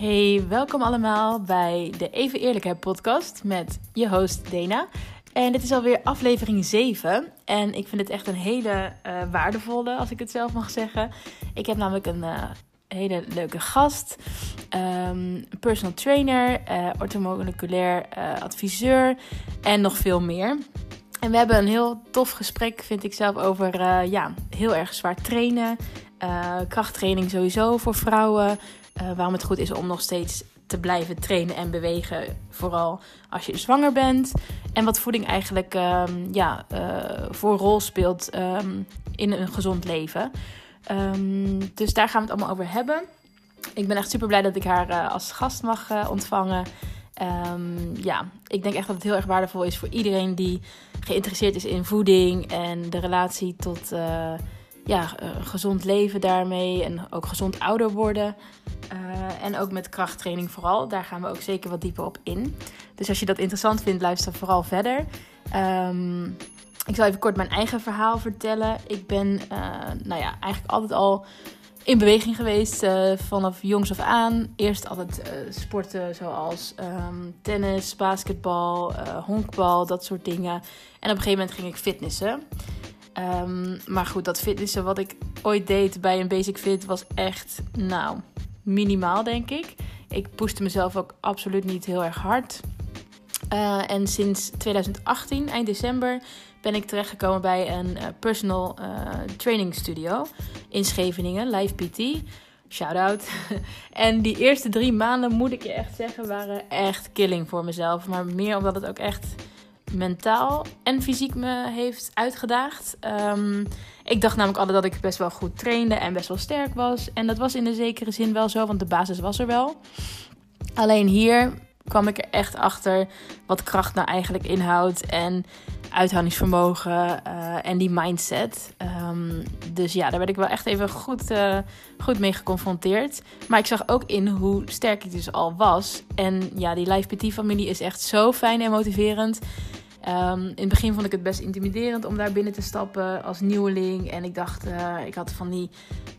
Hey, welkom allemaal bij de Even Eerlijkheid podcast met je host Dena. En dit is alweer aflevering 7. En ik vind het echt een hele uh, waardevolle, als ik het zelf mag zeggen. Ik heb namelijk een uh, hele leuke gast. Um, personal trainer, uh, orthomoleculair adviseur en nog veel meer. En we hebben een heel tof gesprek, vind ik zelf, over ja, heel erg zwaar trainen. krachttraining sowieso voor vrouwen. Waarom het goed is om nog steeds te blijven trainen en bewegen. Vooral als je zwanger bent. En wat voeding eigenlijk um, ja, uh, voor rol speelt um, in een gezond leven. Um, dus daar gaan we het allemaal over hebben. Ik ben echt super blij dat ik haar uh, als gast mag ontvangen. ja, ik denk echt dat het heel erg waardevol is voor iedereen die geïnteresseerd is in voeding en de relatie tot ja, een gezond leven daarmee en ook gezond ouder worden. Uh, en ook met krachttraining vooral. Daar gaan we ook zeker wat dieper op in. Dus als je dat interessant vindt, luister vooral verder. Um, ik zal even kort mijn eigen verhaal vertellen. Ik ben uh, nou ja, eigenlijk altijd al in beweging geweest vanaf jongs af aan. Eerst altijd sporten zoals um, tennis, basketbal, honkbal, dat soort dingen. En op een gegeven moment ging ik fitnessen. Um, maar goed, dat fitnessen wat ik ooit deed bij een Basic Fit was echt, nou, minimaal denk ik. Ik pushte mezelf ook absoluut niet heel erg hard. Uh, en sinds 2018, eind december, ben ik terechtgekomen bij een uh, personal uh, training studio in Scheveningen, Live PT. Shout out. en die eerste drie maanden, moet ik je echt zeggen, waren echt killing voor mezelf. Maar meer omdat het ook echt mentaal en fysiek me heeft uitgedaagd. Um, ik dacht namelijk altijd dat ik best wel goed trainde en best wel sterk was. En dat was in de zekere zin wel zo, want de basis was er wel. Alleen hier kwam ik er echt achter wat kracht nou eigenlijk inhoudt. En uithoudingsvermogen uh, en die mindset. Um, dus ja, daar werd ik wel echt even goed, uh, goed mee geconfronteerd. Maar ik zag ook in hoe sterk ik dus al was. En ja, die Live PT familie is echt zo fijn en motiverend. Um, in het begin vond ik het best intimiderend om daar binnen te stappen als nieuweling. En ik dacht, uh, ik had van die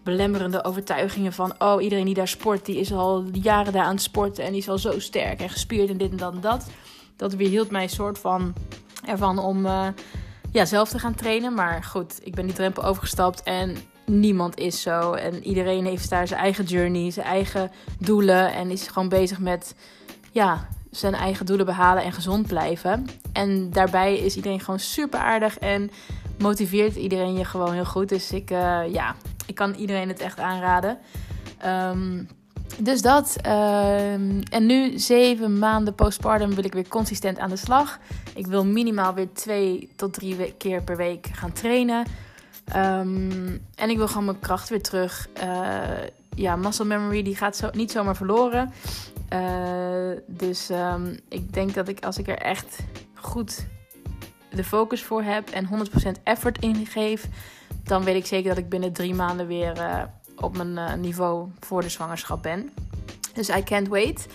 belemmerende overtuigingen van... oh, iedereen die daar sport, die is al jaren daar aan het sporten... en die is al zo sterk en gespierd en dit en dat en dat. Dat weerhield mij soort van ervan om uh, ja, zelf te gaan trainen. Maar goed, ik ben die drempel overgestapt en niemand is zo. En iedereen heeft daar zijn eigen journey, zijn eigen doelen... en is gewoon bezig met... ja, zijn eigen doelen behalen en gezond blijven. En daarbij is iedereen gewoon super aardig en motiveert iedereen je gewoon heel goed. Dus ik, uh, ja, ik kan iedereen het echt aanraden. Um, dus dat. Um, en nu, zeven maanden postpartum, wil ik weer consistent aan de slag. Ik wil minimaal weer twee tot drie keer per week gaan trainen. Um, en ik wil gewoon mijn kracht weer terug. Uh, ja, muscle memory die gaat zo, niet zomaar verloren. Uh, dus um, ik denk dat ik als ik er echt goed de focus voor heb en 100% effort in geef, dan weet ik zeker dat ik binnen drie maanden weer uh, op mijn uh, niveau voor de zwangerschap ben. Dus I can't wait.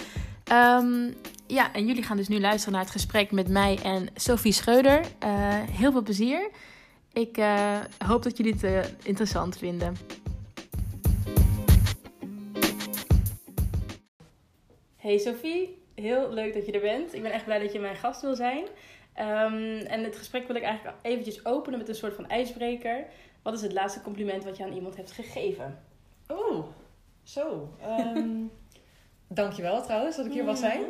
Um, ja, en jullie gaan dus nu luisteren naar het gesprek met mij en Sophie Schreuder. heel veel plezier. Ik hoop dat jullie het interessant vinden. Hey Sophie, heel leuk dat je er bent. Ik ben echt blij dat je mijn gast wil zijn. Um, en het gesprek wil ik eigenlijk eventjes openen met een soort van ijsbreker. Wat is het laatste compliment wat je aan iemand hebt gegeven? Oeh, zo. Um, dankjewel trouwens dat ik hier mag zijn.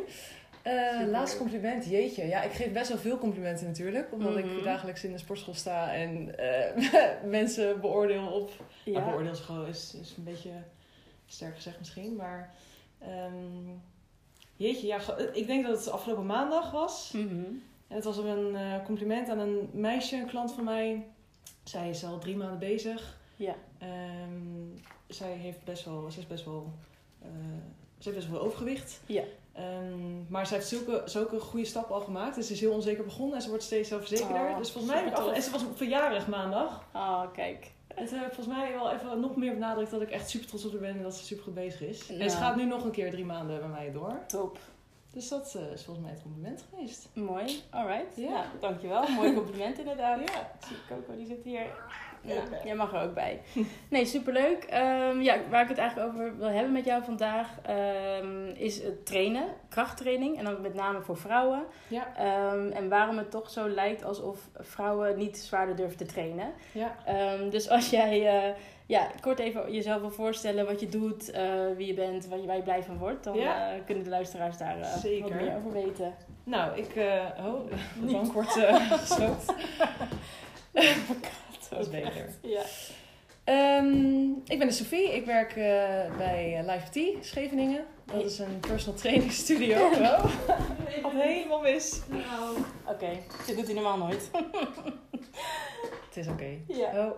Uh, laatste compliment, jeetje. Ja, ik geef best wel veel complimenten natuurlijk. Omdat mm -hmm. ik mhm. dagelijks in de sportschool sta en uh, mensen beoordeel op... Ja. Nou, beoordeel is, is, is een beetje sterk gezegd misschien, maar... Um, Jeetje, ja, ik denk dat het afgelopen maandag was. Mm -hmm. En het was een uh, compliment aan een meisje, een klant van mij. Zij is al drie maanden bezig. Ja. Um, zij heeft best wel, ze is best wel, uh, ze heeft best wel overgewicht. Ja. Um, maar ze heeft zulke, zulke goede stappen al gemaakt. Dus ze is heel onzeker begonnen en ze wordt steeds zelfverzekerder. Oh, dus volgens mij, af, en ze was verjaardag maandag. Oh, kijk. Het heeft volgens mij wel even nog meer benadrukt dat ik echt super trots op haar ben en dat ze super goed bezig is. En ze gaat nu nog een keer drie maanden bij mij door. Top. Dus dat uh, is volgens mij het compliment geweest. Mooi, alright. Ja, ja dankjewel. Mooi compliment inderdaad. Ja. Zie Coco, die zit hier Ja, jij mag er ook bij. Nee, superleuk. Um, ja, waar ik het eigenlijk over wil hebben met jou vandaag um, is het trainen, krachttraining. En dan met name voor vrouwen. Ja. Um, en waarom het toch zo lijkt alsof vrouwen niet zwaarder durven te trainen. Ja. dus als jij uh, ja, kort even jezelf wil voorstellen wat je doet, uh, wie je bent, waar je, waar je blij van wordt, dan Ja. uh, kunnen de luisteraars daar wat meer over weten. Nou, ik... eh oh, bank wordt eh Dat is beter. Ja. Ehm, ik ben de Sophie. Ik werk eh, bij eh, Live T Scheveningen. Dat is een personal training studio. Oh, gaat helemaal mis. Nou. Oké, dit doet hij normaal nooit. Het is oké. Ja. Oh.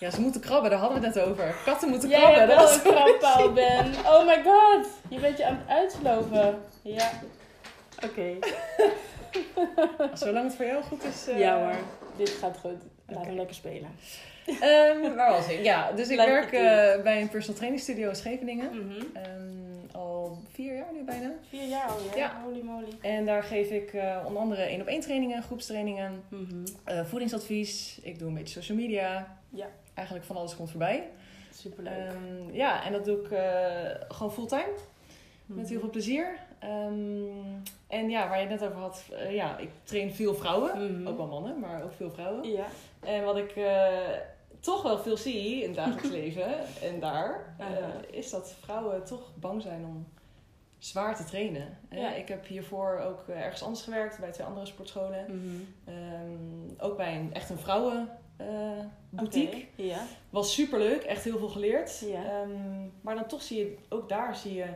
Ja, ze moeten krabben. Daar hadden we het net over. Katten moeten Jij krabben. hebt dat wel een krabpaal, Ben. Oh my god. Je bent je aan het uitsloven. Ja. Oké. Zolang het voor jou goed is. eh, Ja hoor. Dit gaat goed. Laat Oké. hem lekker spelen. Ehm, waar was ik? Ja, dus ik werk eh, bij een personal training studio in Scheveningen. Mhm. Ehm, al vier jaar nu bijna. Vier jaar alweer. Ja. Holy moly. En daar geef ik eh, onder andere één op één trainingen, groepstrainingen, Mhm. eh, voedingsadvies. Ik doe een beetje social media. Ja. Eigenlijk van alles komt voorbij. Superleuk. Ehm, ja, en dat doe ik gewoon fulltime. Met Mhm. heel veel plezier. Ehm, en ja, waar je het net over had. eh, ja, ik train veel vrouwen. Mhm. Ook wel mannen, maar ook veel vrouwen. Ja. En wat ik eh, toch wel veel zie in het dagelijks leven en daar, eh, is dat vrouwen toch bang zijn om zwaar te trainen. Ja. Ik heb hiervoor ook ergens anders gewerkt, bij twee andere sportscholen. Mhm. Ehm, ook bij een, echt een vrouwen boutique. Oké. Ja. Was superleuk, echt heel veel geleerd. Ehm, maar dan toch zie je, ook daar zie je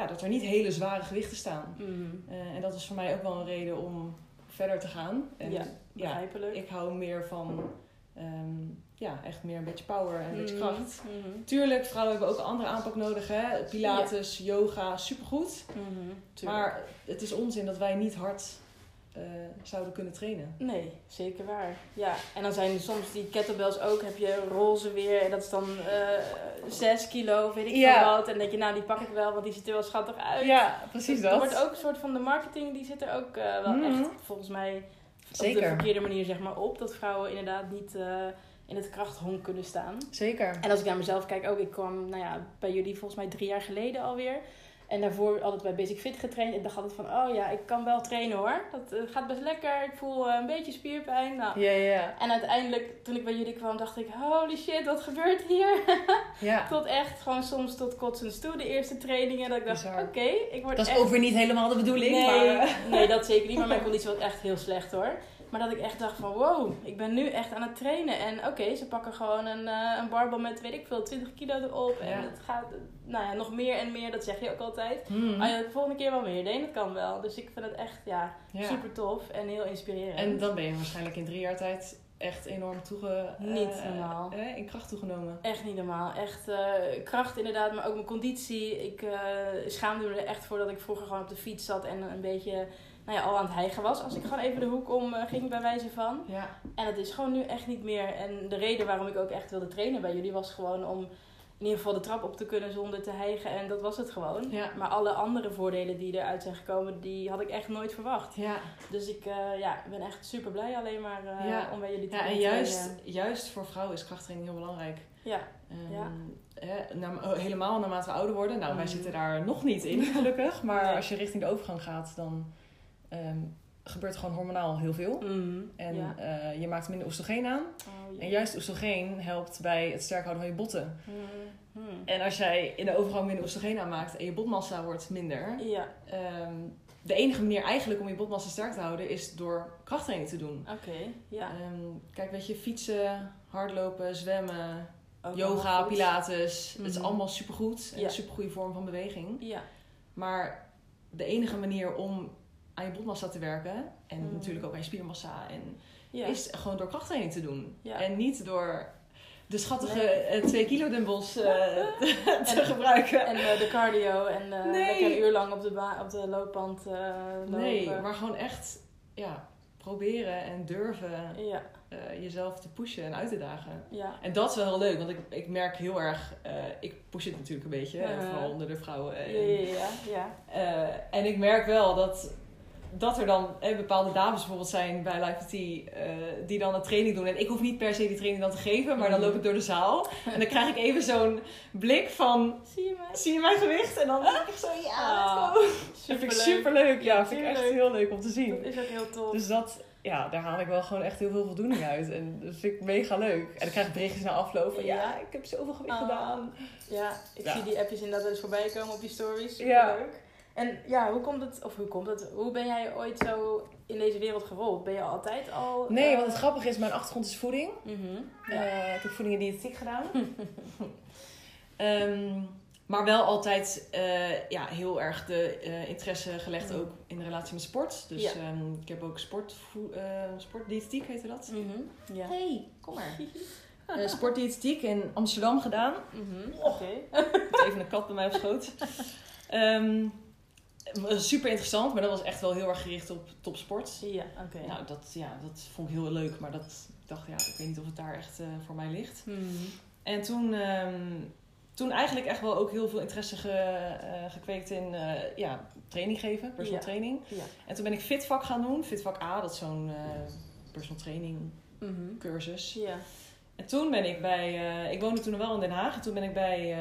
ja, dat er niet hele zware gewichten staan. Mhm. Eh, en dat is voor mij ook wel een reden om verder te gaan. En Ja. ja, Begrijpelijk. ik hou meer van, ehm, ja, echt meer een beetje power en een beetje Mhm. kracht. Mhm. Tuurlijk, vrouwen hebben ook een andere aanpak nodig. Hè? Pilates, yoga, supergoed. Tuurlijk. Maar het is onzin dat wij niet hard eh, zouden kunnen trainen. Nee, zeker waar. Ja, en dan zijn er soms die kettlebells ook, heb je roze weer, en dat is dan eh 6 kilo, of weet ik Ja. veel wat. En dan denk je, nou die pak ik wel, want die ziet er wel schattig uit. Ja, precies Er dat. wordt ook een soort van de marketing, die zit er ook eh, wel Mhm. echt, volgens mij, op de Zeker. verkeerde manier zeg maar op. Dat vrouwen inderdaad niet in het krachthonk kunnen staan. Zeker. En als ik naar mezelf kijk ook, ik kwam nou ja, bij jullie volgens mij drie jaar geleden alweer. En daarvoor altijd bij Basic Fit getraind. En dacht altijd van, oh ja, ik kan wel trainen hoor. Dat eh, gaat best lekker. Ik voel eh, een beetje spierpijn. Nou, Ja, ja, en uiteindelijk, toen ik bij jullie kwam, dacht ik, holy shit, wat gebeurt hier? tot echt, gewoon soms tot kotsens toe, de eerste trainingen. Dat ik dacht, oké, ik word Dat is echt... weer niet helemaal de bedoeling. Nee, Maar... nee, dat zeker niet. Maar mijn conditie was echt heel slecht hoor. Maar dat ik echt dacht van wow, ik ben nu echt aan het trainen. En oké, ze pakken gewoon een, eh een barbel met weet ik veel, 20 kilo erop. En Ja. het gaat, nou ja, nog meer en meer, dat zeg je ook altijd. Ah ja, de volgende keer wel meer. Nee, dat kan wel. Dus ik vind het echt ja, Ja. super tof en heel inspirerend. En dan ben je waarschijnlijk in drie jaar tijd echt enorm toege... Niet eh, normaal. eh, in kracht toegenomen. Echt niet normaal. Echt kracht inderdaad, maar ook mijn conditie. Ik schaamde me er echt voor dat ik vroeger gewoon op de fiets zat en een beetje nou ja, al aan het hijgen was. Als ik gewoon even de hoek om eh, ging bij wijze van. Ja. En dat is gewoon nu echt niet meer. En de reden waarom ik ook echt wilde trainen bij jullie was gewoon om in ieder geval de trap op te kunnen zonder te hijgen. En dat was het gewoon. Ja. Maar alle andere voordelen die eruit zijn gekomen, die had ik echt nooit verwacht. Ja. Dus ik eh, ja, ben echt super blij alleen maar eh, Ja. om bij jullie te ja, en juist, trainen. juist voor vrouwen is krachttraining heel belangrijk. Ja, Ehm, Ja. na- oh, helemaal naarmate we ouder worden. Nou, wij Mhm. zitten daar nog niet in, gelukkig. Maar Nee. als je richting de overgang gaat, dan ehm, gebeurt gewoon hormonaal heel veel. Mhm. En ja. eh, je maakt minder oestrogeen aan. Oh. En juist oestrogeen helpt bij het sterk houden van je botten. Mhm. En als jij in de overgang minder oestrogeen aanmaakt en je botmassa wordt minder... Ja, ehm, de enige manier eigenlijk om je botmassa sterk te houden is door krachttraining te doen. oké. Ja. Ehm, kijk, weet je, fietsen, hardlopen, zwemmen, Ook yoga, pilates. Het is Mhm. allemaal supergoed. Ja. een supergoeie vorm van beweging. Ja, Maar de enige manier om aan je botmassa te werken... en Mhm. natuurlijk ook aan je spiermassa... En, ja. is gewoon door krachttraining te doen. Ja. En niet door de schattige Nee. eh, 2 kilo dumbbells eh, te En- gebruiken. En eh, de cardio en Nee. lekker een uur lang op de, ba- op de loopband lopen. nee, maar gewoon echt ja, proberen en durven Ja, jezelf te pushen en uit te dagen. ja. En dat is wel heel leuk, want ik, ik merk heel erg, ik push het natuurlijk een beetje, vooral onder de vrouwen. En, Ja, ja, ja. en ik merk wel dat dat er dan eh, bepaalde dames bijvoorbeeld zijn bij Live PT eh, die dan een training doen. En ik hoef niet per se die training dan te geven, maar dan Mhm. loop ik door de zaal. En dan krijg ik even zo'n blik van, Zie je mij? zie je mijn gewicht? En dan denk ik zo, ja, Ah, let's go. Dat vind ik super leuk. Ja, vind ik echt heel leuk om te Dat zien. is ook heel tof. Dus dat, ja, daar haal ik wel gewoon echt heel veel voldoening uit. En dat vind ik mega leuk. En dan krijg ik berichtjes na afloop van, ja, Ja. ik heb zoveel gewicht Ah. gedaan. Ja, ik Ja. zie die appjes inderdaad eens voorbij komen op je stories. Ja. Superleuk. En ja, hoe komt het, of hoe komt het, hoe ben jij ooit zo in deze wereld gerold? Ben je altijd al... Nee, eh, wat het grappige is, mijn achtergrond is voeding. mhm, Eh, ja. ik heb voeding en diëtetiek gedaan. Ehm, maar wel altijd eh, ja, heel erg de eh, interesse gelegd ook in relatie met sport. Dus Ja. ehm, ik heb ook sport, uh, sportdiëtetiek, heette dat. Mhm, ja. Hey, kom maar. Eh sportdiëtetiek in Amsterdam gedaan. Mhm. Oké. Even een kat bij mij op schoot. Was super interessant, maar dat was echt wel heel erg gericht op topsport. Ja, oké. Nou, dat, ja, dat vond ik heel leuk, maar dat, ik dacht, ja, ik weet niet of het daar echt eh, voor mij ligt. Mhm. En toen, ehm, toen eigenlijk echt wel ook heel veel interesse ge, eh, gekweekt in eh, ja, training geven, personal Ja. training. Ja. En toen ben ik fitvak gaan doen. Fitvak A, dat is zo'n personal training Mhm. cursus. Ja. En toen ben ik bij, ik woonde toen nog wel in Den Haag. En toen ben ik bij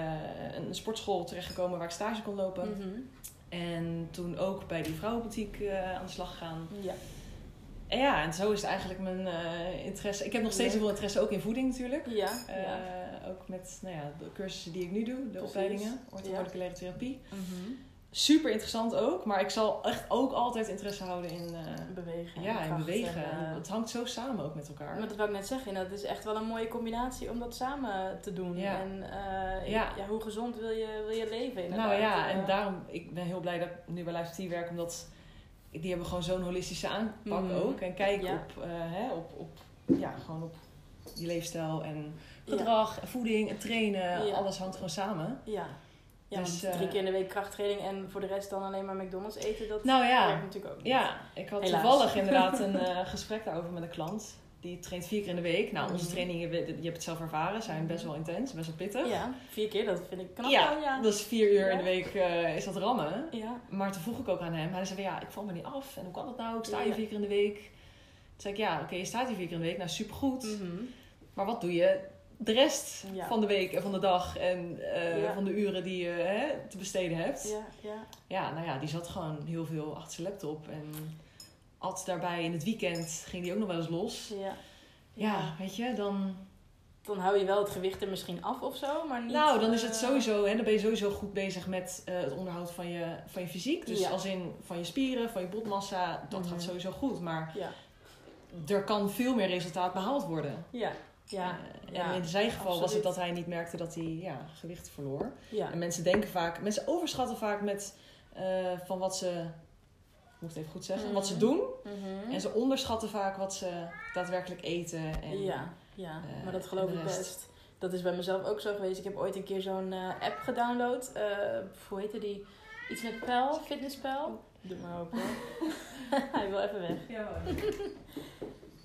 een sportschool terechtgekomen waar ik stage kon lopen. Mhm. En toen ook bij die vrouwenboutique eh, aan de slag gegaan. Ja. En ja, en zo is het eigenlijk mijn eh, interesse. Ik heb nog steeds heel veel interesse ook in voeding natuurlijk. Ja. Eh, ja. Ook met nou ja, de cursussen die ik nu doe, de Precies. opleidingen, orthomoleculaire therapie. Mhm. Super interessant ook, maar ik zal echt ook altijd interesse houden in, eh, Bewegen. ja, in bewegen. en, eh, het hangt zo samen ook met elkaar. Maar dat wou ik net zeggen, dat is echt wel een mooie combinatie om dat samen te doen. Ja. En eh, Ja. ja. hoe gezond wil je, wil je leven? Inderdaad? nou ja, en daarom, ik ben heel blij dat ik nu bij Life Tea werk, omdat die hebben gewoon zo'n holistische aanpak Mhm. ook. En kijk Ja. op, eh, hè, op, op, ja, gewoon op je leefstijl en gedrag, en voeding en trainen. Ja. alles hangt gewoon samen. Ja. Ja, Dus, want eh, drie keer in de week krachttraining en voor de rest dan alleen maar McDonald's eten, dat Nou ja, werkt natuurlijk ook niet. Ja, ik had Helaas. toevallig inderdaad een eh, gesprek daarover met een klant. Die traint vier keer in de week. Nou, onze Mhm. trainingen, je hebt het zelf ervaren, zijn best wel intens, best wel pittig. Ja, vier keer, dat vind ik knap. Ja, ja. dat is vier uur in de week is is dat rammen. Ja. Maar toen vroeg ik ook aan hem. Hij zei ja, ik val me niet af. En hoe kan dat nou? Ik sta hier vier keer in de week. Toen zei ik, ja, oké, je staat hier vier keer in de week. Nou, supergoed. Mhm. Maar wat doe je de rest Ja. van de week en van de dag en eh, Ja. van de uren die je hè, te besteden hebt? Ja, ja. Ja, nou ja, die zat gewoon heel veel achter zijn laptop. En at daarbij in het weekend ging die ook nog wel eens los. ja. Ja, weet je, dan... Dan hou je wel het gewicht er misschien af of zo, maar niet... Nou, dan is het eh, sowieso... Hè, dan ben je sowieso goed bezig met eh, het onderhoud van je, van je fysiek. Dus Ja. als in van je spieren, van je botmassa. Dat Mhm. gaat sowieso goed. Maar Ja, er kan veel meer resultaat behaald worden. ja, ja. Eh, ja, en in zijn geval was het dat hij niet merkte dat hij ja, gewicht verloor. ja. En mensen denken vaak... Mensen overschatten vaak met... eh, van wat ze... Ik moet het even goed zeggen. Wat ze Mhm. doen. Mhm. En ze onderschatten vaak wat ze daadwerkelijk eten. En, Ja, ja. eh, maar dat geloof ik best. Dat is bij mezelf ook zo geweest. Ik heb ooit een keer zo'n app gedownload. Hoe heette die? Iets met pijl, fitnesspijl. Doe maar open. Hij wil even weg. Ja,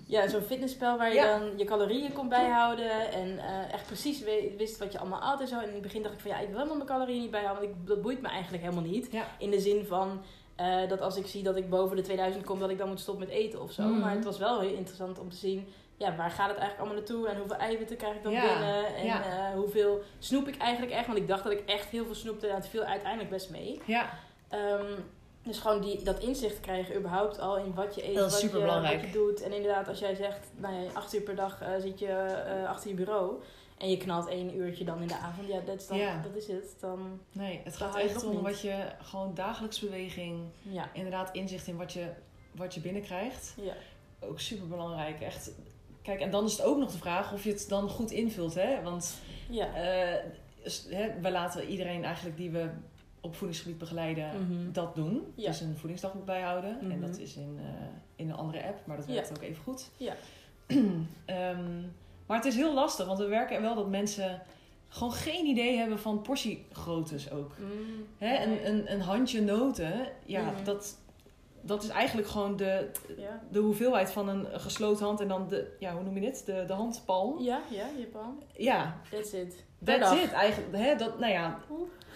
Ja, zo'n fitnesspel waar je Ja. dan je calorieën kon bijhouden. En eh, echt precies wist wat je allemaal at en zo. En in het begin dacht ik van ja, ik wil helemaal mijn calorieën niet bijhouden. Want ik, dat boeit me eigenlijk helemaal niet. Ja. In de zin van eh, dat als ik zie dat ik boven de 2000 kom, dat ik dan moet stoppen met eten of zo. Mhm. Maar het was wel heel interessant om te zien. Ja, waar gaat het eigenlijk allemaal naartoe? En hoeveel eiwitten krijg ik dan Ja, binnen? En ja. eh, hoeveel snoep ik eigenlijk echt? Want ik dacht dat ik echt heel veel snoepte. En het viel uiteindelijk best mee. ja. Ehm, dus gewoon die, dat inzicht krijgen überhaupt al in wat je eet, wat, je, wat je doet. En inderdaad, als jij zegt, nou ja, acht uur per dag eh, zit je eh, achter je bureau. En je knalt één uurtje dan in de avond. Ja, dat is, dan, Ja. dat is het. Dan, Nee, het gaat echt om niet. wat je gewoon dagelijks beweging, ja. inderdaad inzicht in wat je, wat je binnenkrijgt. Ja. Ook super belangrijk. Echt. Kijk, en dan is het ook nog de vraag of je het dan goed invult, hè? Want Ja. eh, wij laten iedereen eigenlijk die we op voedingsgebied begeleiden Mhm. dat doen. Ja. Dus een voedingsdagboek bijhouden. En Mhm. dat is in, eh, in een andere app, maar dat Ja. werkt ook even goed. Ja. Ehm, maar het is heel lastig, want we werken wel dat mensen gewoon geen idee hebben van portiegroottes ook. Mm, Hè? Een, een, een handje noten, ja, Mhm. dat, dat is eigenlijk gewoon de, Ja. de hoeveelheid van een gesloten hand en dan de, ja, hoe noem je dit? De, de handpalm. Ja, ja, je palm. Ja, That's it. That's it eigenlijk. Hè? Dat, nou ja.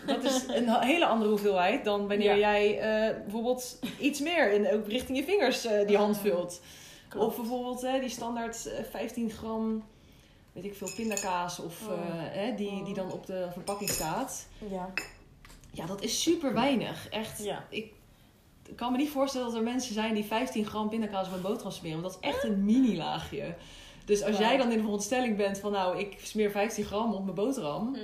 Dat is een hele andere hoeveelheid dan wanneer Ja. jij eh, bijvoorbeeld iets meer in, ook richting je vingers eh, die hand Ah, vult. Klopt. Of bijvoorbeeld hè, die standaard eh, 15 gram, weet ik veel, pindakaas of Oh. eh, hè, die, die dan op de verpakking staat. Ja. Ja, dat is super weinig. Echt. Ja. Ik kan me niet voorstellen dat er mensen zijn die 15 gram pindakaas op een boterham smeren. Want dat is echt een mini-laagje. Dus als jij dan in de veronderstelling bent van nou, ik smeer 15 gram op mijn boterham. Mhm.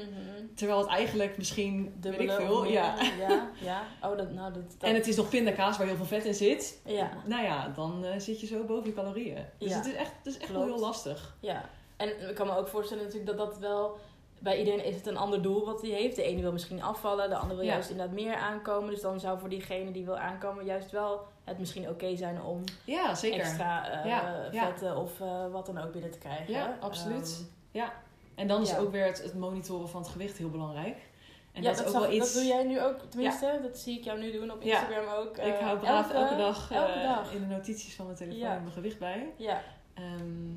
Terwijl het eigenlijk misschien, Dubbele weet ik of veel, ja. Ja, ja. Oh, dat, nou, dat, dat- En het is nog pindakaas waar heel veel vet in zit. Ja, Nou ja, dan eh, zit je zo boven je calorieën. Dus Ja. het is echt, het is echt wel heel lastig. ja. En ik kan me ook voorstellen natuurlijk dat dat wel... Bij iedereen is het een ander doel wat hij heeft. De ene wil misschien afvallen, de ander wil Ja. juist inderdaad meer aankomen. Dus dan zou voor diegene die wil aankomen juist wel het misschien oké zijn om Ja, zeker. extra eh, Ja, ja. vetten of eh, wat dan ook binnen te krijgen. Ja, absoluut. Ehm, En dan is Ja. ook weer het, het monitoren van het gewicht heel belangrijk. En ja, dat is ook zag- wel iets... dat doe jij nu ook, tenminste. Dat zie ik jou nu doen op Ja. Instagram ook. Ik Eh, hou braaf elke, dag, eh, elke dag. in de notities van mijn telefoon Ja. mijn gewicht bij. Ja. Ehm,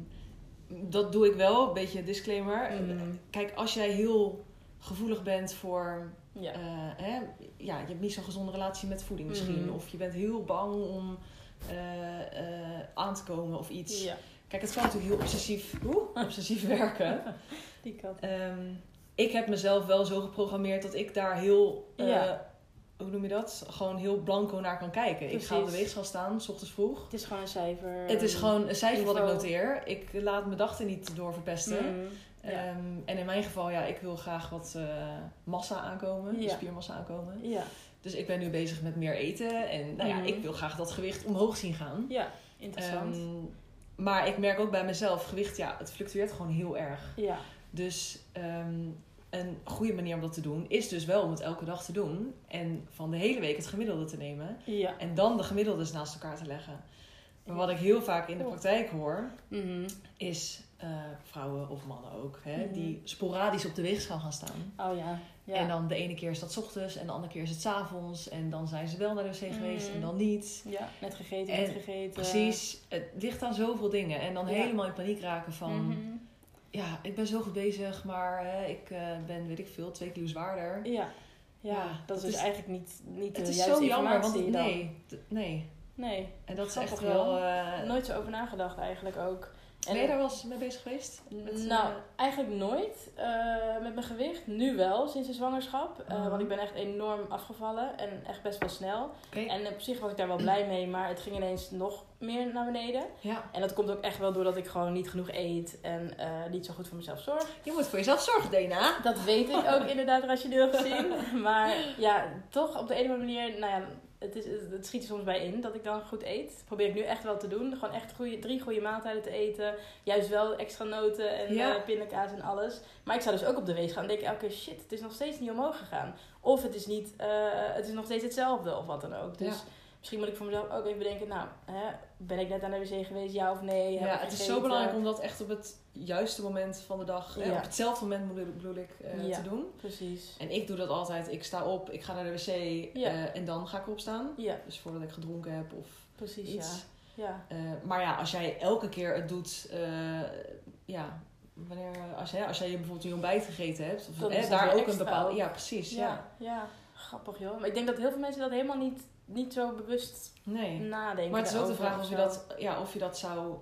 dat doe ik wel, een beetje een disclaimer. Mhm. Kijk, als jij heel gevoelig bent voor... Ja. eh, hè, ja, je hebt niet zo'n gezonde relatie met voeding misschien. Mhm. Of je bent heel bang om eh, aan te komen of iets. ja. Kijk, het kan natuurlijk heel obsessief, oeh, obsessief werken. Die kat. Ehm, ik heb mezelf wel zo geprogrammeerd dat ik daar heel, Ja. Hoe noem je dat? Gewoon heel blanco naar kan kijken. Ik ga op de weegschaal staan, s ochtends vroeg. Het is gewoon een cijfer. Het is gewoon een cijfer wat ik noteer. Ik laat mijn dag er niet door verpesten. Mhm. Ja. Ehm, en in mijn geval, ja, ik wil graag wat eh, massa aankomen, Ja. spiermassa aankomen. ja. Dus ik ben nu bezig met meer eten. En nou ja, Mhm. ik wil graag dat gewicht omhoog zien gaan. ja, interessant. Ehm, maar ik merk ook bij mezelf, gewicht, ja, het fluctueert gewoon heel erg. ja. Dus ehm, een goede manier om dat te doen is dus wel om het elke dag te doen. En van de hele week het gemiddelde te nemen. Ja. En dan de gemiddeldes naast elkaar te leggen. Maar wat ik heel vaak in de praktijk hoor, Mhm. is eh, vrouwen of mannen ook, hè, Mhm. die sporadisch op de weegschaal gaan staan. Oh ja. ja. En dan de ene keer is dat 's ochtends en de andere keer is het 's avonds. En dan zijn ze wel naar de wc geweest Mhm. en dan niet. Ja, net gegeten, En net gegeten. Precies, het ligt aan zoveel dingen. En dan Ja. helemaal in paniek raken van... Ja, ik ben zo goed bezig, maar hè, ik eh, ben, weet ik veel, twee kilo zwaarder. Ja. Ja, Ja, dat, dat is dus eigenlijk niet, niet de Het is zo jammer, want het- nee, nee. Nee, En dat is echt wel... wel. eh, nooit zo over nagedacht eigenlijk ook. En- Ben je daar wel eens mee bezig geweest? Met, nou, eh, eigenlijk nooit eh, met mijn gewicht. Nu wel, sinds de zwangerschap. Eh, Mhm. Want ik ben echt enorm afgevallen en echt best wel snel. En op zich was ik daar wel blij mee, maar het ging ineens nog meer naar beneden. Ja. En dat komt ook echt wel doordat ik gewoon niet genoeg eet en niet zo goed voor mezelf zorg. Je moet voor jezelf zorgen, Dana. Dat weet ik ook inderdaad rationeel gezien. Maar ja, toch op de andere manier, nou ja, het, is, het, schiet er soms bij in dat ik dan goed eet. Dat probeer ik nu echt wel te doen. Gewoon echt goede, drie goede maaltijden te eten. Juist wel extra noten en Ja. eh, pindakaas en alles. Maar ik sta dus ook op de weegschaal en denk elke keer, shit, het is nog steeds niet omhoog gegaan. Of het is, niet, eh, het is nog steeds hetzelfde of wat dan ook. Dus Ja. Misschien moet ik voor mezelf ook even bedenken, nou, hè, ben ik net aan de wc geweest, ja of nee? Ja, het is zo belangrijk om dat echt op het juiste moment van de dag, op hetzelfde moment bedoel, bedoel ik, eh, Ja. te doen. Precies. En ik doe dat altijd. Ik sta op, ik ga naar de wc Ja. eh, en dan ga ik opstaan. Ja, Dus voordat ik gedronken heb of precies, iets. ja. Ja. Eh, maar ja, als jij elke keer het doet, ja, wanneer, als, hè, als jij bijvoorbeeld een ontbijt gegeten hebt, of hè, daar ook een bepaalde, ja precies, ja. Ja, ja, grappig joh. Maar ik denk dat heel veel mensen dat helemaal niet, niet zo bewust Nee. nadenken. Maar het is ook de vraag of je dat, ja, of je dat zou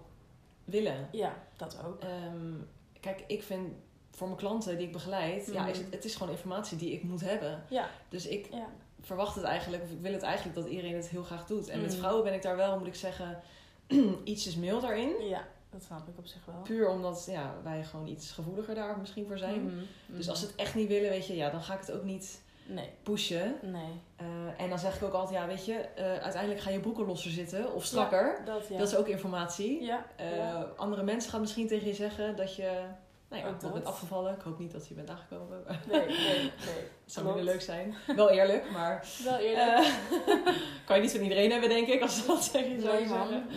willen. Ja, dat ook. Ehm, kijk, ik vind voor mijn klanten die ik begeleid, ja, Mhm. is het, het is gewoon informatie die ik moet hebben. Ja, Dus ik ja. verwacht het eigenlijk, of ik wil het eigenlijk dat iedereen het heel graag doet. En met Mhm. vrouwen ben ik daar wel, moet ik zeggen, ietsjes milder in. ja, dat snap ik op zich wel. Puur omdat ja, wij gewoon iets gevoeliger daar misschien voor zijn. Mhm, Dus als ze het echt niet willen, weet je, ja, dan ga ik het ook niet Nee, pushen. nee. Eh, en dan zeg ik ook altijd, ja, weet je, eh, uiteindelijk gaan je broeken losser zitten of strakker. Dat ja. Dat is ook informatie. Ja, Eh. Andere mensen gaan misschien tegen je zeggen dat je, nou ja, Ook dat bent afgevallen. Ik hoop niet dat je bent aangekomen. Nee, nee, nee. Zou minder leuk zijn. Wel eerlijk, maar Wel eerlijk. eh, kan je niet van iedereen hebben, denk ik, als ze dat zeggen. zou Nee, man. zeggen.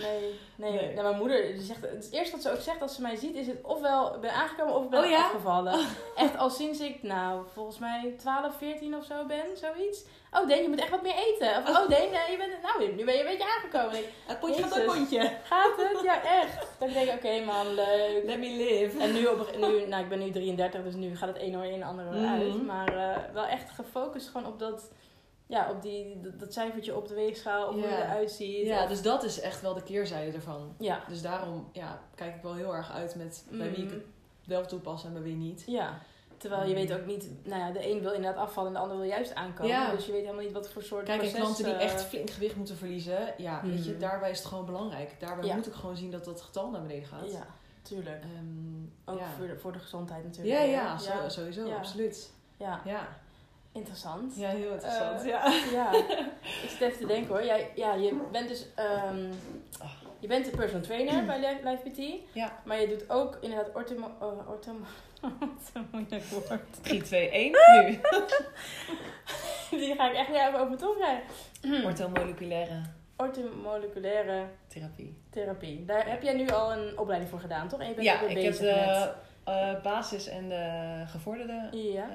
Nee, nee. Mijn moeder die zegt... Het eerste wat ze ook zegt als ze mij ziet is het ofwel ik ben aangekomen of ik ben Oh, ja? afgevallen. Echt al sinds ik, nou, volgens mij 12, 14 of zo ben, zoiets. Oh, Deen, je moet echt wat meer eten. Of, oh, Deen, je bent, nou, nu ben je een beetje aangekomen. Ik, Het pontje gaat ook pontje. Gaat het? Ja, echt. Dan denk ik, oké man, leuk. Let me live. En nu, op, nu, nou, ik ben nu 33, dus nu gaat het een oor in, ander oor Mhm. uit. Maar eh, wel echt gefocust gewoon op dat, ja, op die, dat, cijfertje op de weegschaal, op hoe je eruit ziet. Ja, Of- dus dat is echt wel de keerzijde ervan. ja. Dus daarom ja, kijk ik wel heel erg uit met bij wie ik Mhm. het wel toepas en bij wie niet. Ja. Terwijl je weet ook niet, nou ja, de een wil inderdaad afvallen en de ander wil juist aankomen. Ja. Dus je weet helemaal niet wat voor soort Kijk, en klanten die eh, echt flink gewicht moeten verliezen, ja, weet je, Mhm. daarbij is het gewoon belangrijk. Daarbij Ja. moet ik gewoon zien dat dat getal naar beneden gaat. Ja, tuurlijk. Ehm, Ook ja. voor, de, voor de gezondheid natuurlijk. ja, ja, sowieso, absoluut. ja. Ja. Interessant. ja, heel interessant. Eh, ja. Ja, ik zit even te denken hoor. Jij, ja, je bent dus ehm, je bent een personal trainer bij Life, PT. Ja. Maar je doet ook inderdaad orthomo... Orthomo wat een moeilijk woord. 3, 2, 1, nu. Die ga ik echt niet even over mijn tong krijgen. Orthomoleculaire Orthomoleculaire therapie. therapie. Daar heb jij nu al een opleiding voor gedaan, toch? En je bent Ja, ook weer ik heb bezig de eh, basis en de gevorderde. Ja.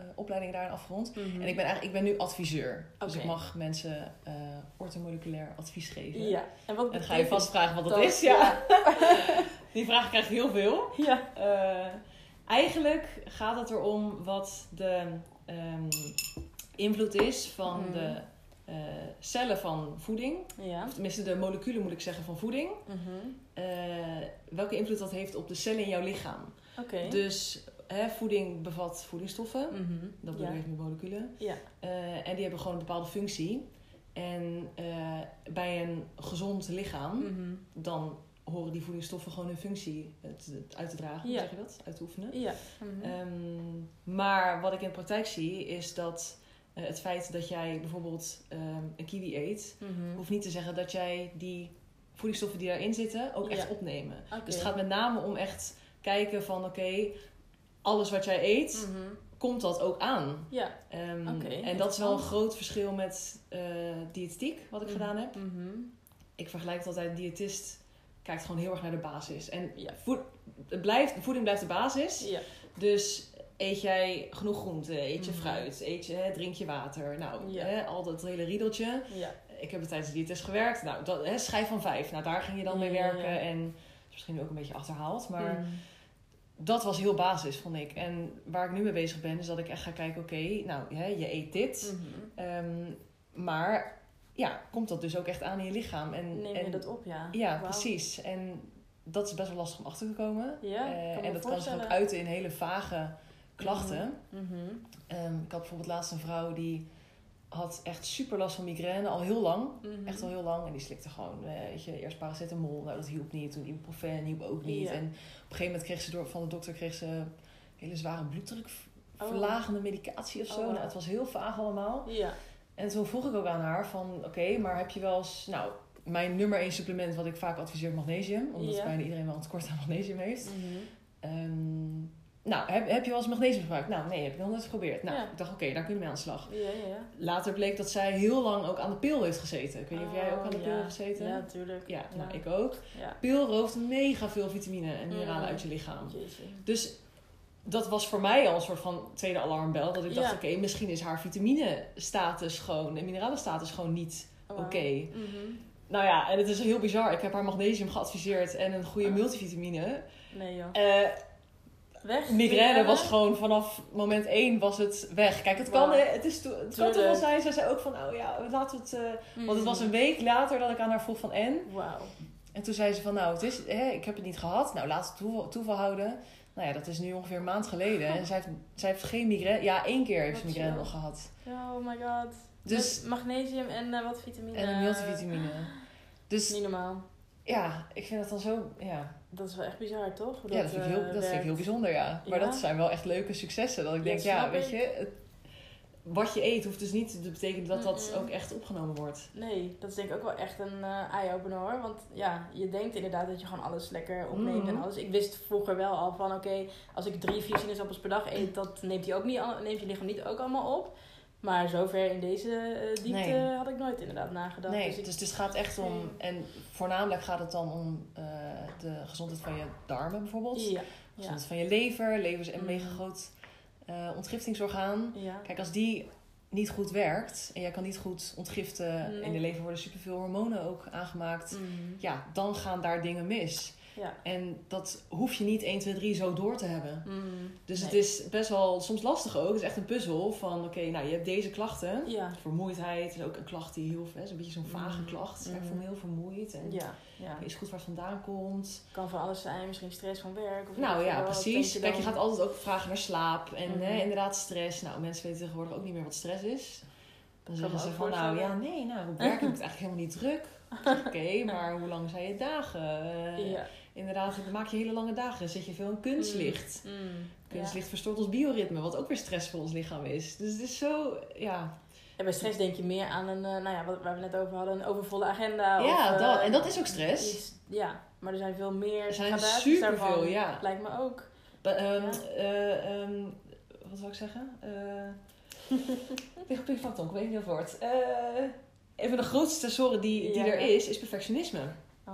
Eh, opleiding daarin afgerond. Mhm. En ik ben eigenlijk ik ben nu adviseur. Dus ik mag mensen eh orthomoleculair advies geven. Ja. En wat En ga je vast vragen wat dat dat? is. Ja. Die vraag krijg ik heel veel. Ja. Eh, eigenlijk gaat het erom wat de ehm, invloed is van Mhm. de cellen van voeding. Ja. Of tenminste de moleculen moet ik zeggen van voeding. Eh, welke invloed dat heeft op de cellen in jouw lichaam. Oké. Dus hè, voeding bevat voedingsstoffen. Mhm. Dat bedoel ik met moleculen. Ja. Eh, en die hebben gewoon een bepaalde functie. En eh, bij een gezond lichaam, Mhm. dan horen die voedingsstoffen gewoon hun functie uit te dragen. Ja. zeg je dat? Uit te oefenen. Ja. Mhm. Ehm, maar wat ik in de praktijk zie, is dat eh, het feit dat jij bijvoorbeeld ehm, een kiwi eet, Mhm. hoeft niet te zeggen dat jij die voedingsstoffen die daarin zitten ook echt Ja. opnemen. Dus het gaat met name om echt kijken van oké, alles wat jij eet, Mhm. komt dat ook aan. Ja. Oké, en dat is wel een groot verschil met eh diëtiek, wat ik Mhm. gedaan heb. Mhm. Ik vergelijk het altijd, diëtist kijkt gewoon heel erg naar de basis. En Ja. voed, het blijft, voeding blijft de basis. Ja. Dus eet jij genoeg groente, eet je fruit, eet je, drink je water. Nou, Ja. hè, al dat hele riedeltje. Ja. Ik heb tijdens de diëtist gewerkt. Nou, dat, hè, schijf van vijf. Nou, daar ging je dan mee werken. En dat is misschien ook een beetje achterhaald. Maar. Dat was heel basis, vond ik. En waar ik nu mee bezig ben, is dat ik echt ga kijken... Oké, nou, hè, je eet dit. Mhm. Ehm, maar ja, komt dat dus ook echt aan in je lichaam? En, Neem en, je dat op, ja. Ja, precies. En dat is best wel lastig om achter te komen. Ja, Eh, en dat kan zich ook uiten in hele vage klachten. Mhm. Ehm, ik had bijvoorbeeld laatst een vrouw die had echt super last van migraine al heel lang. Mhm. Echt al heel lang. En die slikte gewoon, eh, weet je, eerst paracetamol. Nou, dat hielp niet. Toen ibuprofen hielp ook niet. Ja. En op een gegeven moment kreeg ze door, van de dokter kreeg ze hele zware bloeddruk Oh. medicatie of zo. Oh, wow. nou, het was heel vaag allemaal. Ja. En toen vroeg ik ook aan haar van, oké, maar heb je wel eens... Nou, mijn nummer één supplement wat ik vaak adviseer, magnesium. Omdat Ja. bijna iedereen wel een tekort aan magnesium heeft. Ehm, nou, heb, heb je wel eens magnesium gebruikt? Nou, nee, heb ik nog nooit geprobeerd. Nou, Ja. ik dacht, oké, daar kunnen we mee aan de slag. Ja, ja, ja. Later bleek dat zij heel lang ook aan de pil heeft gezeten. Ik weet niet of jij ook aan de Oh, pil hebt gezeten. Ja, tuurlijk. Ja, nou, ik ook. Pil rooft mega veel vitamine en mineralen Mm. uit je lichaam. Jeetje. Dus dat was voor mij al een soort van tweede alarmbel. Dat ik dacht, oké, misschien is haar vitamine-status gewoon... en mineralen-status gewoon niet Oh, oké. Mhm. Nou ja, en het is heel bizar. Ik heb haar magnesium geadviseerd en een goede Ah. multivitamine. Nee joh. Eh, Weg? migraine was gewoon vanaf moment één was het weg. Kijk, het kan, hè, het, is het kan toch wel zijn. Zij zei ook van, nou ja, laten we het... eh. Want het was een week later dat ik aan haar vroeg van en. Wauw. En toen zei ze van, nou, het is, hè, ik heb het niet gehad. Nou, laat het toeval, toeval houden. Nou ja, dat is nu ongeveer een maand geleden. En zij heeft, zij heeft geen migraine. Ja, één keer heeft ze migraine nog gehad. Oh my god. Dus- Met magnesium en eh, wat vitamine. En een multivitamine. Dus Niet normaal. ja, ik vind dat dan zo... Ja, Dat is wel echt bizar, toch? Hoe ja dat, vind, ik heel, eh, dat vind ik heel bijzonder, ja. Maar Ja? dat zijn wel echt leuke successen. Dat ik denk, ja, weet ik. je... Het, wat je eet hoeft dus niet te betekenen dat dat ook echt opgenomen wordt. Nee, dat is denk ik ook wel echt een eh eye-opener hoor. Want ja, je denkt inderdaad dat je gewoon alles lekker opneemt en Mhm. alles. Ik wist vroeger wel al van oké, als ik drie, vier sinaasappels per dag eet, dat neemt, hij ook niet, neemt je lichaam niet ook allemaal op. Maar zover in deze eh, diepte Nee. had ik nooit inderdaad nagedacht. nee, dus ik, dus het gaat echt om, Mm. en voornamelijk gaat het dan om eh, de gezondheid van je darmen bijvoorbeeld. ja, ja, Gezondheid van je lever. Lever is een Mm. mega groot eh, ontgiftingsorgaan. ja. Kijk, als die niet goed werkt en jij kan niet goed ontgiften, Nee. in de lever worden superveel hormonen ook aangemaakt, Mhm. ja, dan gaan daar dingen mis. Ja. En dat hoef je niet 1, 2, 3 zo door te hebben. Mhm. Dus het is best wel soms lastig ook. Het is echt een puzzel van, oké, nou je hebt deze klachten. Ja, Vermoeidheid is ook een klacht die heel, hè, is een beetje zo'n vage Mhm. klacht. Ik Mhm. voel me heel vermoeid en ja, ja. is goed waar het vandaan komt. Kan van alles zijn, misschien stress van werk. Of Nou ja, precies. denk Kijk, je gaat altijd ook vragen naar slaap en Mhm. hè, inderdaad stress. Nou, mensen weten tegenwoordig ook niet meer wat stress is. Dan zeggen ze van, nou ja, nee, nou, op werk heb ik het eigenlijk helemaal niet druk. Oké, maar hoe lang zijn je dagen? Ja. Inderdaad, dan maak je hele lange dagen. Zet je veel in kunstlicht. Mm. Kunstlicht verstoort ons bioritme, wat ook weer stress voor ons lichaam is. Dus het is zo, ja. En bij stress denk je meer aan een, eh, nou ja, wat, waar we net over hadden, een overvolle agenda. ja, of, eh, dat. En dat is ook stress. iets- ja, maar er zijn veel meer Er zijn superveel, daarvan, ja. Lijkt me ook. Ba- ehm, Ja. eh, ehm, wat zou ik zeggen? Eh ik weet niet of het woord. Eh, een van de grootste stressoren die, die Ja. er is, is perfectionisme.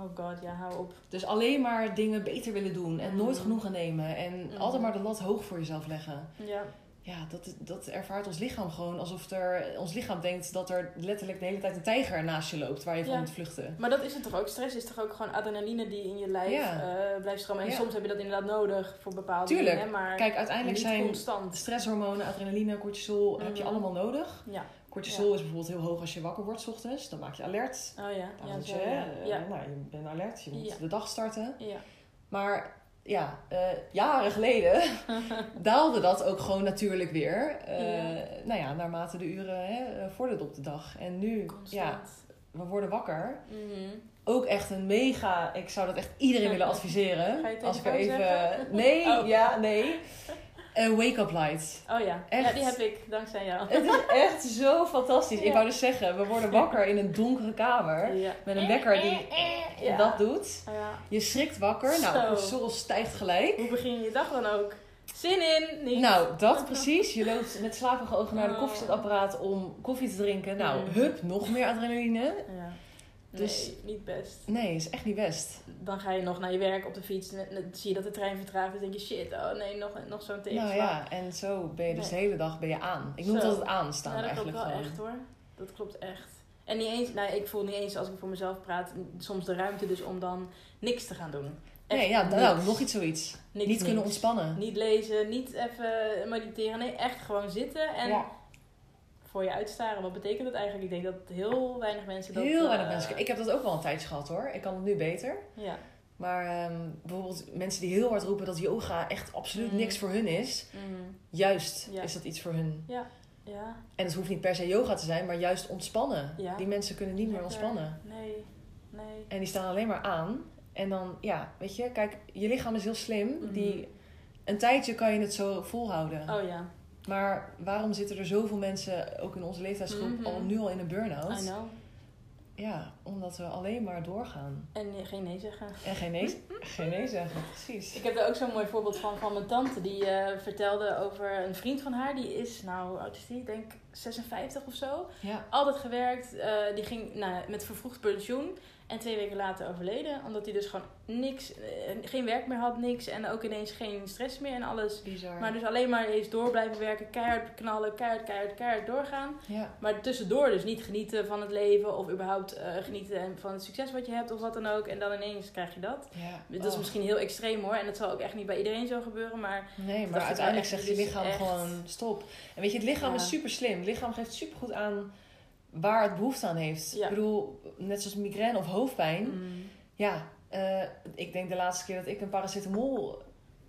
Oh god, ja, hou op. Dus alleen maar dingen beter willen doen en nooit Mhm. genoegen nemen. En Mhm. altijd maar de lat hoog voor jezelf leggen. Ja, Ja, dat, dat ervaart ons lichaam gewoon alsof er, ons lichaam denkt dat er letterlijk de hele tijd een tijger naast je loopt waar je van moet vluchten. maar dat is het toch ook? Stress is toch ook gewoon adrenaline die in je lijf Ja. eh, blijft stromen. En Ja. soms heb je dat inderdaad nodig voor bepaalde Tuurlijk. dingen, maar Kijk, uiteindelijk zijn constant. stresshormonen, adrenaline, cortisol, heb je allemaal nodig. Ja. Cortisol is bijvoorbeeld heel hoog als je wakker wordt 's ochtends. Dan maak je alert. Oh ja, Dan ja, moet je, ja. eh, Ja. nou, je bent alert, je moet Ja. de dag starten. ja. Maar ja, eh, jaren geleden daalde dat ook gewoon natuurlijk weer. Eh, Ja. Nou ja, naarmate de uren hè, vorderden op de dag. En nu, ja, we worden wakker. Mhm. Ook echt een mega, ik zou dat echt iedereen willen adviseren. Je Als ik er even, zeggen? nee, Oh. ja, nee. Een wake-up light. Oh ja. Echt. ja, die heb ik, dankzij jou. Het is echt zo fantastisch. Ik wou dus zeggen, we worden wakker in een donkere kamer. Ja. Met een wekker die Ja. dat doet. Ja. Je schrikt wakker. Nou, Zo. cortisol stijgt gelijk. Hoe begin je je dag dan ook? Zin in? Niet. Nou, dat precies. Je loopt met slapige ogen naar de Oh. koffiezetapparaat om koffie te drinken. Nou, Mm. hup, nog meer adrenaline. Ja. Dus- Nee, niet best. Nee, is echt niet best. Dan ga je nog naar je werk op de fiets. En dan zie je dat de trein vertraagt. Dan denk je, shit, oh nee, nog, nog zo'n tegenslag. Nou ja, en zo ben je dus Nee. de hele dag ben je aan. Ik noem dat het aanstaan Ja, dat klopt wel gewoon. echt hoor. Dat klopt echt. En niet eens, nou, ik voel niet eens als ik voor mezelf praat, soms de ruimte dus om dan niks te gaan doen. Echt Nee, ja, nou, nog iets zoiets. Niks, niet kunnen ontspannen. Niet lezen, niet even mediteren. Nee, echt gewoon zitten en Ja. Voor je uitstaren. Wat betekent dat eigenlijk? Ik denk dat heel weinig mensen dat... Heel weinig eh, mensen. Ik heb dat ook wel een tijdje gehad hoor. Ik kan het nu beter. Ja. Maar ehm, bijvoorbeeld mensen die heel hard roepen dat yoga echt absoluut Mhm. niks voor hun is. Mhm. Juist Ja. is dat iets voor hun. Ja. En het hoeft niet per se yoga te zijn, maar juist ontspannen. Ja. Die mensen kunnen niet meer ontspannen. Nee. Nee. En die staan alleen maar aan. En dan, ja, weet je, kijk, je lichaam is heel slim. Mhm. Die, een tijdje kan je het zo volhouden. Oh ja. Maar waarom zitten er zoveel mensen, ook in onze leeftijdsgroep, Mhm. al nu al in een burn-out? I know. Ja, omdat we alleen maar doorgaan. En geen nee zeggen. En geen nee, geen nee zeggen, precies. Ik heb er ook zo'n mooi voorbeeld van van mijn tante. Die eh, vertelde over een vriend van haar. Die is, nou, oud is die? Ik denk 56 of zo. Ja, Altijd gewerkt. eh, die ging nou, met vervroegd pensioen. En twee weken later overleden. Omdat hij dus gewoon niks, eh, geen werk meer had, niks. En ook ineens geen stress meer en alles. bizar. Maar dus alleen maar eens door blijven werken. Keihard knallen, keihard, keihard, keihard doorgaan. ja, Maar tussendoor dus niet genieten van het leven. Of überhaupt eh, genieten van het succes wat je hebt of wat dan ook. En dan ineens krijg je dat. ja. Dat is Oh. misschien heel extreem hoor. En dat zal ook echt niet bij iedereen zo gebeuren. Maar Nee, maar uiteindelijk zegt je dus lichaam echt- gewoon stop. En weet je, het lichaam Ja. is super slim. Lichaam geeft super goed aan waar het behoefte aan heeft. Ja. Ik bedoel, net zoals migraine of hoofdpijn. mm, Ja, eh, ik denk de laatste keer dat ik een paracetamol